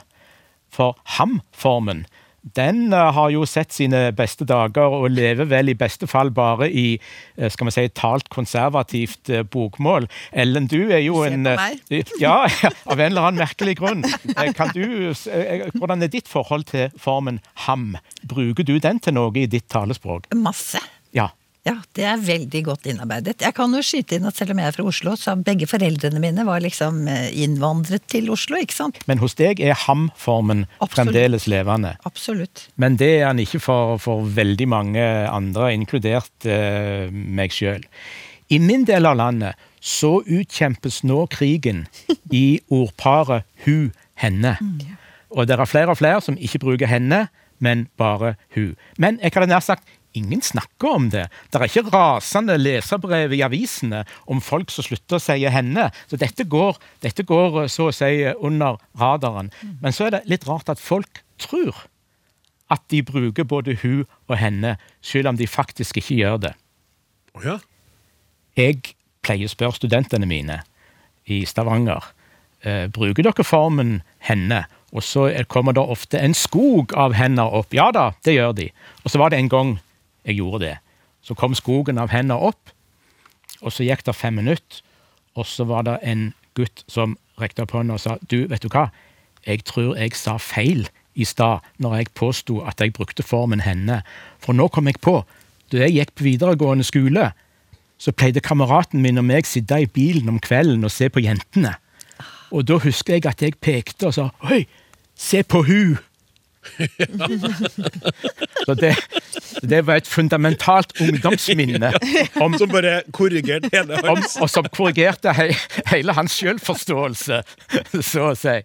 For ham-formen den uh, har jo sett sine beste dager og lever vel i beste fall bare i uh, skal vi si, talt konservativt uh, bokmål. Ellen, du er jo en ja, av en eller annen merkelig grunn. Kan du, hvordan er ditt forhold til formen ham? Bruker du den til noe i ditt talespråk? Masse. Ja. Det er veldig godt innarbeidet. Jeg kan jo skyte inn at selv om jeg er fra Oslo, så begge foreldrene mine var liksom eh, innvandret til Oslo, ikke sant? Men hos deg er ham-formen fremdeles levende? Absolutt. Men det er han ikke for, for veldig mange andre, inkludert eh, meg sjøl. I min del av landet så utkjempes nå krigen i ordparet hu-henne. Mm. Og det er flere og flere som ikke bruker henne, men bare hu. Men jeg hadde nær sagt ingen snakker om det. Det er ikke rasende leserbrev i avisene om folk som slutter å si 'henne'. Så dette går, dette går, så å si under radaren. Men så er det litt rart at folk tror at de bruker både hun og henne, selv om de faktisk ikke gjør det. Oh ja. Jeg pleier å spørre studentene mine i Stavanger eh, bruker dere formen 'henne'. Og så kommer det ofte en skog av hender opp. Ja da, det gjør de. Og så var det en gang jeg gjorde det. Så kom skogen av hender opp, og så gikk det fem minutter, og så var det en gutt som rekte opp hånda og sa du, vet du hva, jeg tror jeg sa feil i stad når jeg påsto at jeg brukte formen henne, for nå kom jeg på, da jeg gikk på videregående skole, så pleide kameraten min og meg sitte i bilen om kvelden og se på jentene. Og da husker jeg at jeg pekte og sa Oi, se på hun! så det, det, var et fundamentalt ungdomsminne. Om, som bare korrigerte hele hans om, Og som korrigerte he, hele hans selvforståelse, så å si.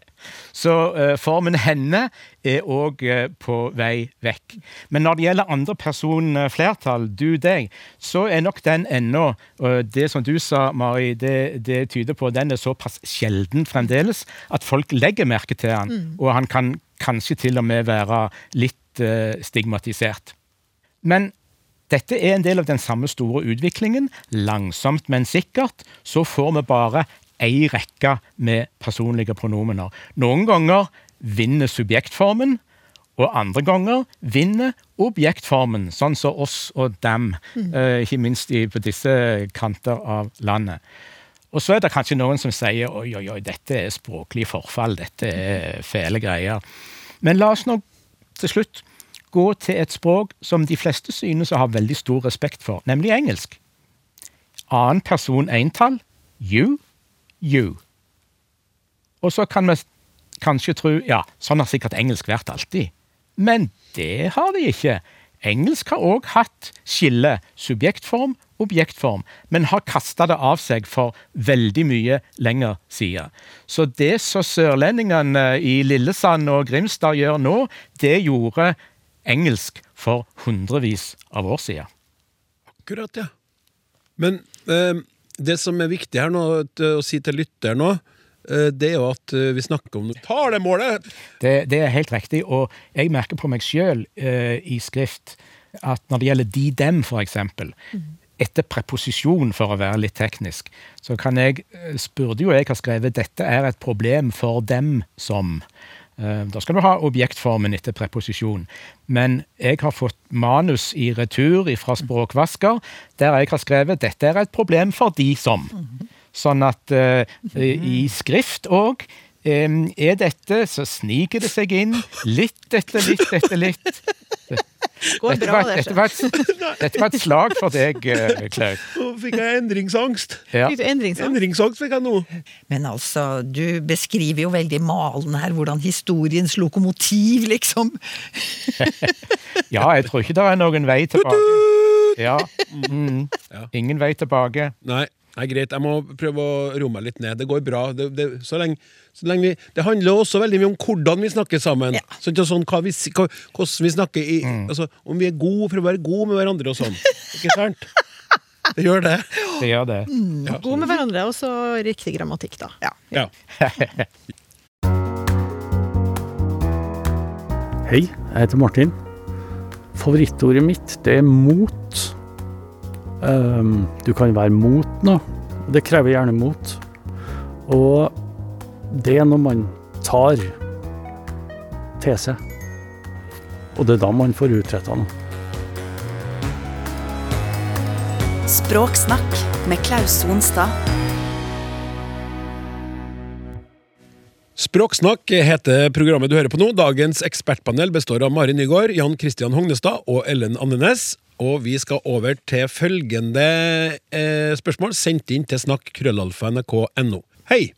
Så uh, formen 'henne' er òg uh, eh, på vei vekk. Men når det gjelder andre person uh, flertall, du, deg, så er nok den ennå Det som du sa, Mari, det, det, tyder på at den er såpass sjelden fremdeles at folk legger merke til den, mm. og han kan kanskje til og med være litt uh, stigmatisert. Men dette er en del av den samme store utviklingen. Langsomt, men sikkert så får vi bare ei rekke med personlige pronomener. Noen ganger vinner subjektformen, og andre ganger vinner objektformen, sånn som oss og dem, mm. uh, ikke minst på disse kanter av landet. Og så er det kanskje noen som sier oi, oi, oi, dette er språklig forfall, dette er fæle greier. Men la oss nå til slutt gå til et språk som de fleste synes å ha veldig stor respekt for, nemlig engelsk. Annen person entall you, you. Og så kan vi kanskje tro ja, sånn har sikkert engelsk vært alltid. Men det har de ikke. Engelsk har òg hatt skille subjektform objektform, men har kasta det av seg for veldig mye lenger siden. Så det som sørlendingene i Lillesand og Grimstad gjør nå, det gjorde engelsk for hundrevis av år siden. Akkurat, ja. Men eh, det som er viktig her nå, å si til lytter nå, eh, det er jo at eh, vi snakker om talemålet! Det, det er helt riktig, og jeg merker på meg sjøl eh, i skrift at når det gjelder de, dem, for eksempel, mm etter preposisjon, for å være litt teknisk, så kan jeg spurte jo jeg har skrevet dette er et problem for dem som. Eh, da skal du ha objektformen etter preposisjon. Men jeg har fått manus i retur fra Språkvasker der jeg har skrevet dette er et problem for de som. Sånn at uh, i skrift òg er dette, så sniker det seg inn litt etter litt etter litt. Går Dette bra, var, det. dette, var et, dette var et slag for deg, eh, Klaus. Nå fikk jeg endringsangst. Ja. Fikk du endringsangst? Endringsangst fikk jeg nå. Men altså, du beskriver jo veldig malende her hvordan historiens lokomotiv, liksom. ja, jeg tror ikke det er noen vei tilbake. Ja. Mm. Ingen vei tilbake. Nei, nei, greit. Jeg må prøve å roe meg litt ned. Det går bra. Det, det, så lenge, så lenge vi, det handler også veldig mye om hvordan vi snakker sammen. Ja. Sånn, og sånn, hva vi, hva, hvordan vi snakker i, altså, Om vi er gode for å være gode med hverandre og sånn. Ikke sant? Det gjør det. Det gjør det. God med hverandre, og så riktig grammatikk, da. Ja. Ja. Hei, jeg heter Martin. Favorittordet mitt, det er mot. Ehm, du kan være mot noe. Det krever gjerne mot. Og det er når man tar til seg. Og det er da man får utretta noe. Språksnakk med Klaus Sonstad. Språksnakk heter programmet du hører på nå. Dagens ekspertpanel består av Mari Nygaard, Jan Christian Hognestad og Ellen Andenes. Og vi skal over til følgende eh, spørsmål sendt inn til snakk.krøllalfa.nrk.no. Hei!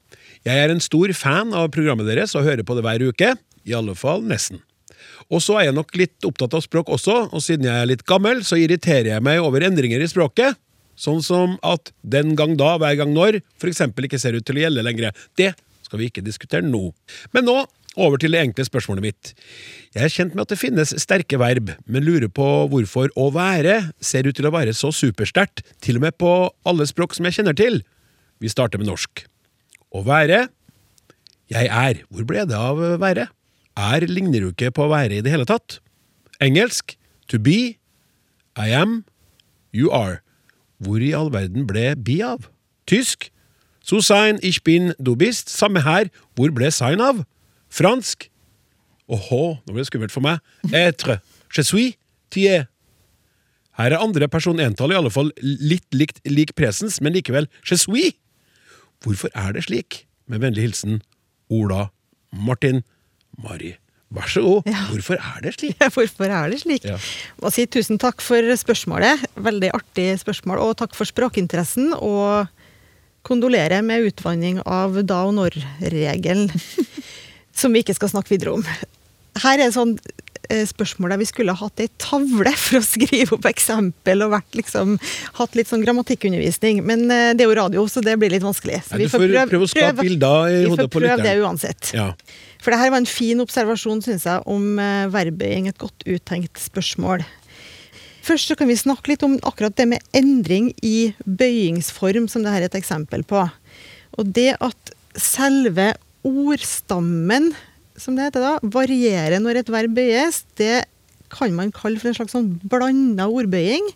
Jeg er en stor fan av programmet deres og hører på det hver uke. I alle fall nesten. Og så er jeg nok litt opptatt av språk også, og siden jeg er litt gammel, så irriterer jeg meg over endringer i språket. Sånn som at den gang da, hver gang når, eksempel ikke ser ut til å gjelde lenger. Det skal vi ikke diskutere nå. Men nå over til det enkle spørsmålet mitt. Jeg er kjent med at det finnes sterke verb, men lurer på hvorfor å være ser ut til å være så supersterkt, til og med på alle språk som jeg kjenner til. Vi starter med norsk. Å være Jeg er. Hvor ble det av være? Er ligner jo ikke på å være i det hele tatt. Engelsk to be. I am. You are. Hvor i all verden ble be av? Tysk so sein ich bin du bist. Samme her. Hvor ble sein av? Fransk Åhå, nå ble det skummelt for meg. Etre. Je suis. Tier. Her er andre person entall i alle fall litt likt lik presens, men likevel je suis. Hvorfor er det slik? Med vennlig hilsen Ola Martin Mari. Vær så god. Hvorfor er det slik? Hvorfor er det slik? Ja. Må si tusen takk for spørsmålet. Veldig artig spørsmål. Og takk for språkinteressen. Og kondolerer med utvanning av da og når-regelen, som vi ikke skal snakke videre om. Her er eh, spørsmål der vi skulle hatt ei tavle for å skrive opp eksempel og liksom, hatt litt sånn grammatikkundervisning. Men eh, det er jo radio, så det blir litt vanskelig. Så vi får prøve å skape bilder i vi får prøve det uansett. Ja. For det her var en fin observasjon, syns jeg, om eh, verbøying. Et godt uttenkt spørsmål. Først så kan vi snakke litt om akkurat det med endring i bøyingsform, som det her er et eksempel på. Og det at selve ordstammen, som det heter da, varierer når et verb bøyes, det kan man kalle for en slags sånn blanda ordbøying.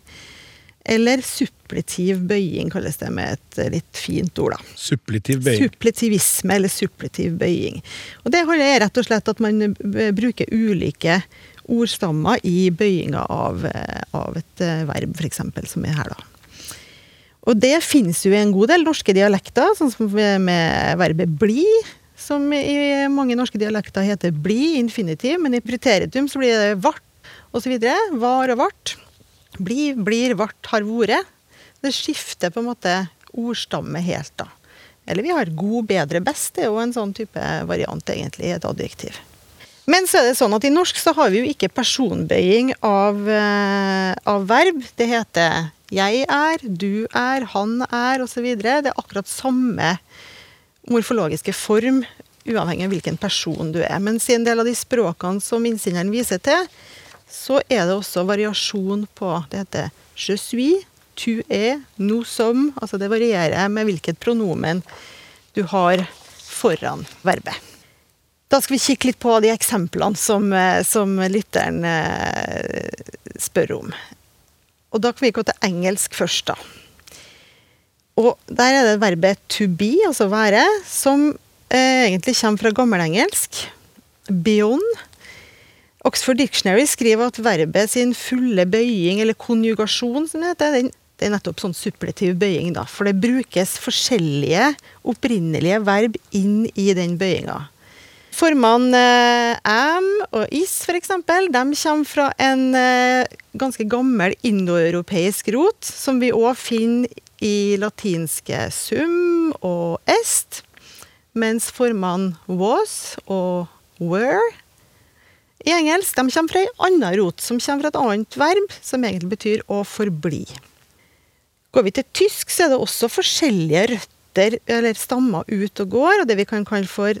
Eller suppletiv bøying, kalles det med et eh, litt fint ord, da. Suppletiv bøying. Suppletivisme eller suppletiv bøying. Og det er rett og slett at man bruker ulike ordstammer i bøyinga av, eh, av et eh, verb, f.eks., som er her, da. Og det finnes jo i en god del norske dialekter, sånn som med verbet bli, som i mange norske dialekter heter bli, infinitiv, men i preteritum så blir det vart, osv. Var og vart. Bli, blir, vart, har vært. Det skifter på en måte ordstamme helt, da. Eller vi har god, bedre, best. Det er jo en sånn type variant, egentlig, i et adjektiv. Men så er det sånn at i norsk så har vi jo ikke personbøying av, eh, av verb. Det heter jeg er, du er, han er osv. Det er akkurat samme morfologiske form, uavhengig av hvilken person du er. Mens i en del av de språkene som innsenderen viser til, så er det også variasjon på Det heter je suis, tu es, nous sommes. Altså det varierer med hvilket pronomen du har foran verbet. Da skal vi kikke litt på de eksemplene som, eh, som lytteren eh, spør om. Og da kan vi gå til engelsk først, da. Og der er det verbet to be, altså være, som eh, egentlig kommer fra gammelengelsk. Beyond. Oxford Dictionary skriver at verbet sin fulle bøying, eller konjugasjon, som det heter, den, det er nettopp sånn suppletiv bøying, da. For det brukes forskjellige opprinnelige verb inn i den bøyinga. Formene eh, am og is, eksempel, de kommer fra en eh, ganske gammel indoeuropeisk rot, som vi òg finner i latinske sum og est. Mens formene was og were i engelsk de kommer fra ei anna rot, som kommer fra et annet verb, som egentlig betyr å forbli. Går vi til tysk, så er det også forskjellige røtter eller stammer ut og går, og det vi kan kalle for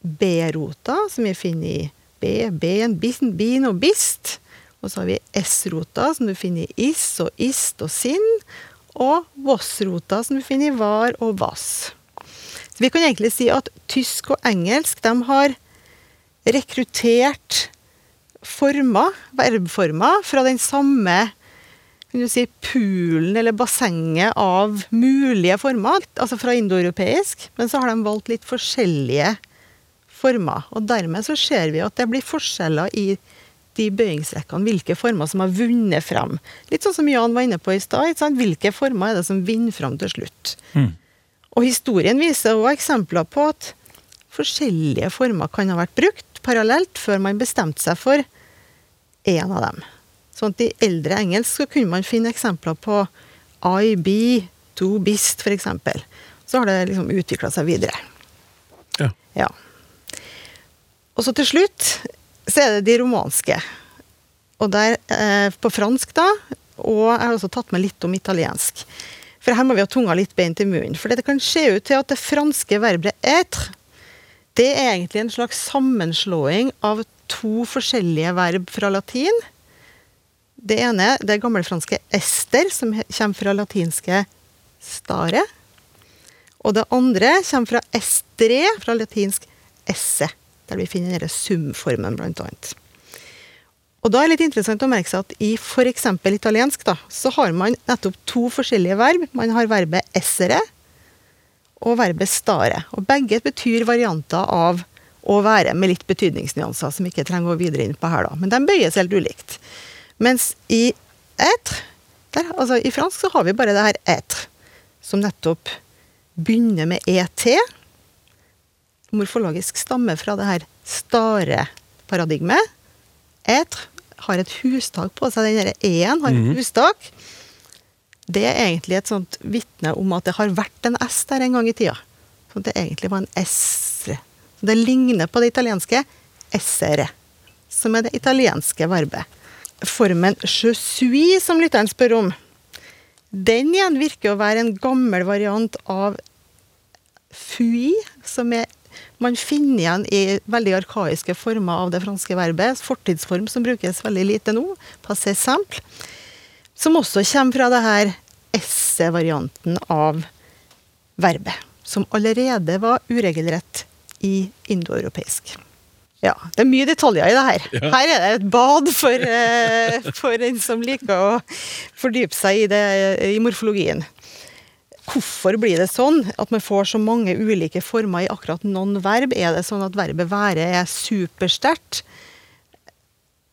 B-rota, som vi finner i B, ben, bin, bin og bist. Og så har vi S-rota, som du finner i is og ist og sinn. Og Voss-rota, som du finner i var og vass. Så vi kan egentlig si at tysk og engelsk de har rekruttert former, verbformer, fra den samme si, poolen eller bassenget av mulige former, altså fra indoeuropeisk, men så har de valgt litt forskjellige former. Og dermed så ser vi at det blir forskjeller i de bøyingsrekkene, hvilke former som har vunnet frem. Litt sånn som Jan var inne på i stad. Hvilke former er det som vinner frem til slutt? Mm. Og historien viser også eksempler på at forskjellige former kan ha vært brukt parallelt før man bestemte seg for én av dem. Sånn at I eldre engelsk så kunne man finne eksempler på I, be, to, bist, f.eks. Så har det liksom utvikla seg videre. Ja. ja. Og så til slutt så er det de romanske. Og der, eh, på fransk, da, og jeg har også tatt med litt om italiensk. For her må vi ha tunga litt beint i munnen. For det kan se ut til at det franske verbet être, det er egentlig en slags sammenslåing av to forskjellige verb fra latin. Det ene det gammelfranske ester, som kommer fra latinske stare. Og det andre kommer fra estre, fra latinsk esse, der vi finner denne sumformen, blant annet. Og da er det litt interessant å merke seg at i f.eks. italiensk da, så har man nettopp to forskjellige verb. Man har verbet essere og verbet stare. Og begge betyr varianter av å være, med litt betydningsnyanser, som ikke trenger å gå videre inn på her, da. Men de bøyes helt ulikt. Mens i être, der, altså i fransk, så har vi bare det her être, som nettopp begynner med et. Morfologisk stammer fra det her stare-paradigmet. Être har et hustak på seg. Den derre e-en har et hustak. Det er egentlig et sånt vitne om at det har vært en S der en gang i tida. Så det egentlig var en S. Det ligner på det italienske essere, som er det italienske verbet. Formen je suis, som lytteren spør om, den igjen virker å være en gammel variant av fui, som er, man finner igjen i veldig arkaiske former av det franske verbet. Fortidsform som brukes veldig lite nå. Passé simple. Som også kommer fra det her esse-varianten av verbet. Som allerede var uregelrett i indoeuropeisk. Ja, det er mye detaljer i det her. Ja. Her er det et bad for, eh, for den som liker å fordype seg i, det, i morfologien. Hvorfor blir det sånn at man får så mange ulike former i akkurat noen verb? Er det sånn at verbet være er supersterkt?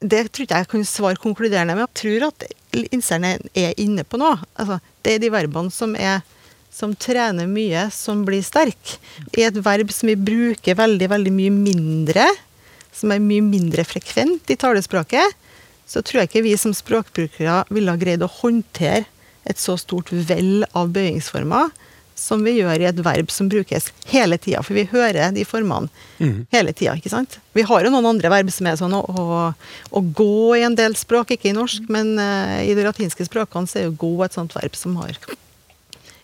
Det tror ikke jeg kan svare konkluderende med. Jeg tror at innsenderne er inne på noe. Altså, det er de verbene som, er, som trener mye, som blir sterke. I et verb som vi bruker veldig, veldig mye mindre, som er mye mindre frekvent i talespråket, så tror jeg ikke vi som språkbrukere ville ha greid å håndtere et så stort vell av bøyingsformer som vi gjør i et verb som brukes hele tida. For vi hører de formene hele tida. ikke sant? Vi har jo noen andre verb som er sånn å, å, å gå i en del språk, ikke i norsk, men uh, i de latinske språkene så er jo gå et sånt verb som har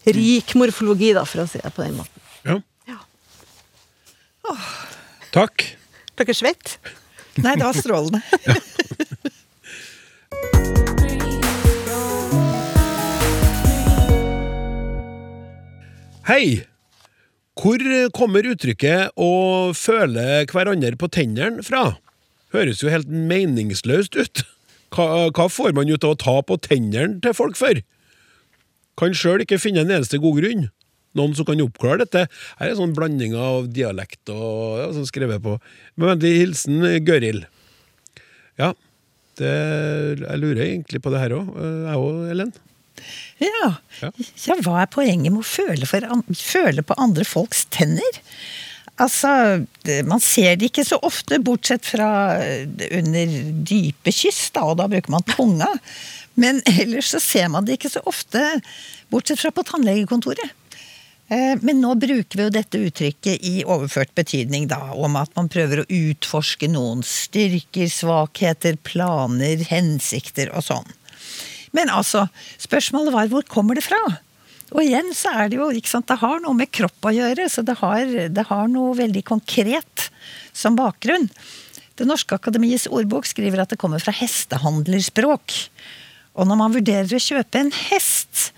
rik morfologi, da, for å si det på den måten. Ja. Ja. Takk. Dere svett? Nei, det var strålende. Hei! Hvor kommer uttrykket 'å føle hverandre på tennene' fra? Høres jo helt meningsløst ut. Hva, hva får man ut av å ta på tennene til folk for? Kan sjøl ikke finne en eneste god grunn. Noen som kan oppklare dette? Her er en sånn blanding av dialekt og ja, sånn skrevet på. Med vennlig hilsen Gøril. Ja, det, jeg lurer egentlig på det her òg, jeg òg, Ellen. Ja. Ja. hva er poenget med å føle, for, an- føle på andre folks tenner? Altså, man ser det ikke så ofte, bortsett fra eh, under dype kyss, da, og da bruker man tunga. Men ellers så ser man det ikke så ofte, bortsett fra på tannlegekontoret. Eh, Men nå bruker vi jo dette uttrykket i overført betydning, da, om at man prøver å utforske noens styrker, svakheter, planer, hensikter og sånn. Men altså, spørsmålet var hvor kommer det fra? Og igjen så er det jo, ikke sant, det har noe med kropp å gjøre, så det har, det har noe veldig konkret som bakgrunn. Det norske akademiets ordbok skriver at det kommer fra hestehandlerspråk. Og når man vurderer å kjøpe en hest,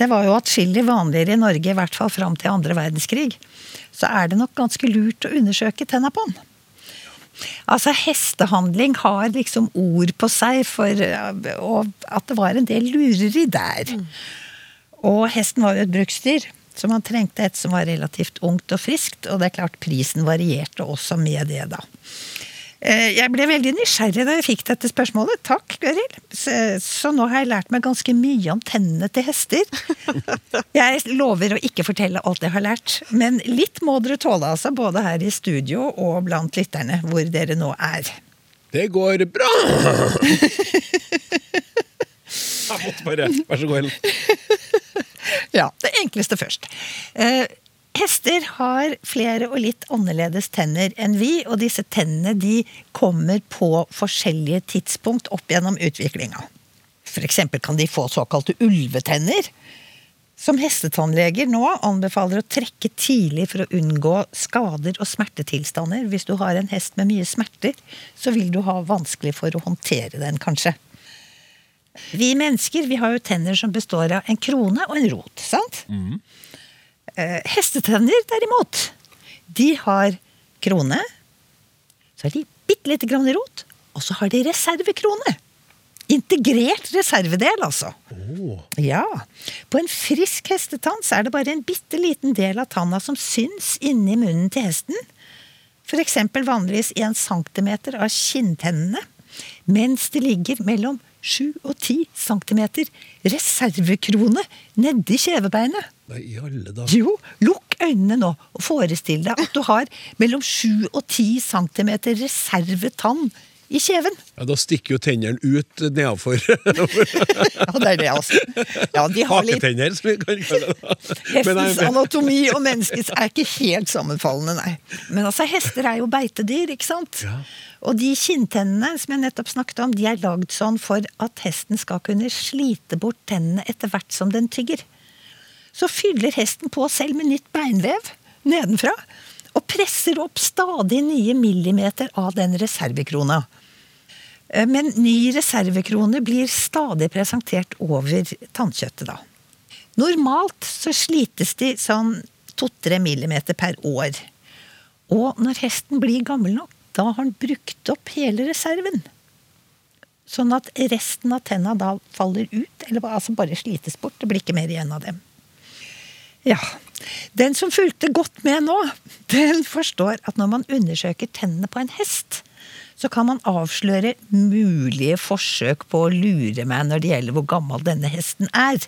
det var jo atskillig vanligere i Norge, i hvert fall fram til andre verdenskrig, så er det nok ganske lurt å undersøke tenna på den. Altså, hestehandling har liksom ord på seg for og at det var en del lureri der. Og hesten var jo et bruksdyr, så man trengte et som var relativt ungt og friskt. Og det er klart prisen varierte også med det, da. Eh, Jeg ble veldig nysgjerrig da jeg fikk dette spørsmålet. Takk, Gøril. Så, så nå har jeg lært meg ganske mye om tennene til hester. Jeg lover å ikke fortelle alt jeg har lært, men litt må dere tåle, altså. Både her i studio og blant lytterne, hvor dere nå er. Det går bra! Jeg måtte bare Vær så god, Ellen. Ja, det enkleste først. Hester har flere og litt annerledes tenner enn vi, og disse tennene de kommer på forskjellige tidspunkt opp gjennom utviklinga. Eksempel kan de få såkalte ulvetenner. Som hestetannleger nå anbefaler å trekke tidlig for å unngå skader og smertetilstander. Hvis du har en hest med mye smerter, så vil du ha vanskelig for å håndtere den, kanskje. Vi mennesker vi har jo tenner som består av en krone og en rot. sant? Eh, hestetenner, derimot, de har krone, så har de bitte lite grann rot, og så har de reservekrone. Integrert reservedel, altså. Ja. På en frisk hestetann så er det bare en bitte liten del av tanna som syns inni munnen til hesten. Eksempel vanligvis 1 centimeter av kinntennene. Mens det ligger mellom 7 og 10 centimeter reservekrone nedi kjevebeinet. Nei, i alle dager. Jo, lukk øynene nå og forestill deg at du har mellom 7 og 10 centimeter reservetann i kjeven. Ja, Da stikker jo tennene ut nedafor. Ja, det er det, altså. Ja, de har litt Haketenner, som vi kan kalle det. Hestens anatomi og menneskets er ikke helt sammenfallende, nei. Men altså, hester er jo beitedyr, ikke sant? Ja. Og de kinntennene som jeg nettopp snakket om, de er lagd sånn for at hesten skal kunne slite bort tennene etter hvert som den tygger. Så fyller hesten på selv med nytt beinvev nedenfra, og presser opp stadig nye millimeter av den reservekrona. Eh, Men ny reservekrone blir stadig presentert over tannkjøttet, da. Normalt så slites de sånn to-tre millimeter per år. Og når hesten blir gammel nok, da har han brukt opp hele reserven. Sånn at resten av tenna da faller ut, eller altså bare slites bort. Det blir ikke mer igjen av dem. Ja. Den som fulgte godt med nå, den forstår at når man undersøker tennene på en hest, så kan man avsløre mulige forsøk på å lure meg når det gjelder hvor gammel denne hesten er.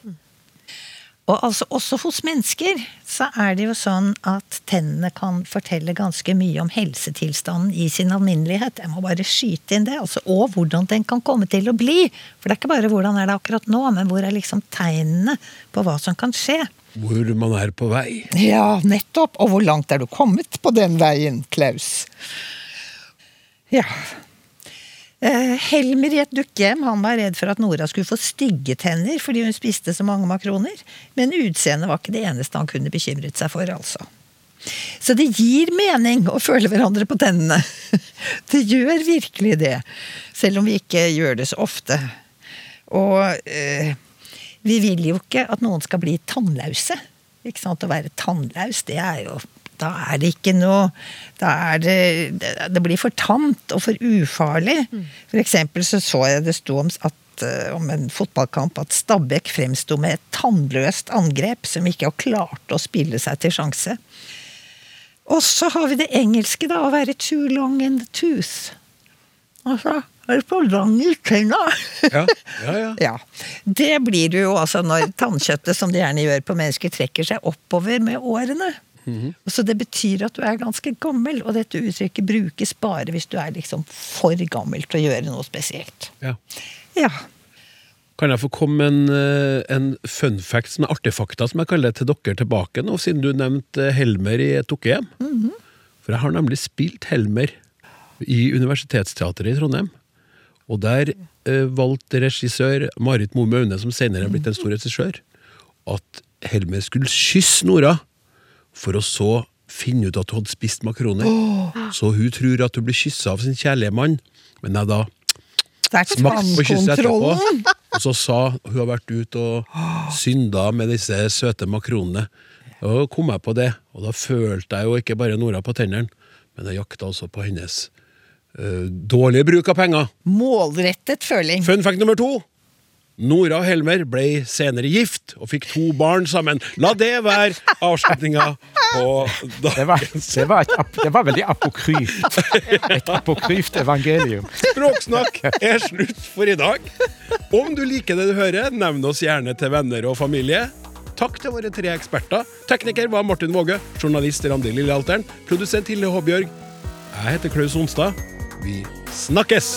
Og altså også hos mennesker så er det jo sånn at tennene kan fortelle ganske mye om helsetilstanden i sin alminnelighet. Jeg må bare skyte inn det. Altså, og hvordan den kan komme til å bli. For det er ikke bare hvordan er det akkurat nå, men hvor er liksom tegnene på hva som kan skje. Hvor man er på vei. Ja, nettopp. Og hvor langt er du kommet på den veien, Klaus? Ja. Eh, Helmer i et dukkehjem han var redd for at Nora skulle få stygge tenner fordi hun spiste så mange makroner. Men utseendet var ikke det eneste han kunne bekymret seg for, altså. Så det gir mening å føle hverandre på tennene. Det gjør virkelig det. Selv om vi ikke gjør det så ofte. Og eh, vi vil jo ikke at noen skal bli tannlause. Ikke sant? Å være tannlaus, det er jo Da er det ikke noe det Det, blir for tamt og for ufarlig. For eksempel så så jeg det sto om at eh, om en fotballkamp at Stabæk fremsto med et tannløst angrep som ikke har klart å spille seg til sjanse. Og så har vi det engelske, da, å være too long in the tooth. Altså, er for lang i tenna? Ja, ja, ja. Ja. Det blir du jo altså når tannkjøttet, som det gjerne gjør på mennesker, trekker seg oppover med årene. Og Så det betyr at du er ganske gammel, og dette uttrykket brukes bare hvis du er liksom for gammel til å gjøre noe spesielt. Ja. Ja. Kan jeg få komme en, eh, en fun fact, som er artefakta, som jeg kaller det, til dere tilbake nå, siden du nevnte Helmer i et dukkehjem? For jeg har nemlig spilt Helmer i Universitetsteatret i Trondheim. Og der eh, valgte regissør Marit Moe Maune, som senere er blitt en stor regissør, at Helmer skulle kysse Nora, for å så finne ut at hun hadde spist makroner. Så hun tror at hun blir kyssa av sin kjærlige mann, men jeg da smakte på kysset etterpå. Og så sa hun har vært ute og synda med disse søte makronene. Og kom jeg på det, og da følte jeg jo ikke bare Nora på tennene, men jeg jakta også på hennes uh, dårlige bruk av penger. Målrettet føling. Fun fact nummer to. Nora og Helmer ble senere gift og fikk to barn sammen. La det være avslutninga på Det var, dagens det var, et, det var veldig apokryft. Et apokryft evangelium. Språksnakk er slutt for i dag. Om du liker det du hører, nevn oss gjerne til venner og familie. Takk til våre tre eksperter. Tekniker var Martin Våge, journalist Randi Lillealteren, produsent Hilde Håbjørg. Jeg heter Klaus Onstad. Vi snakkes!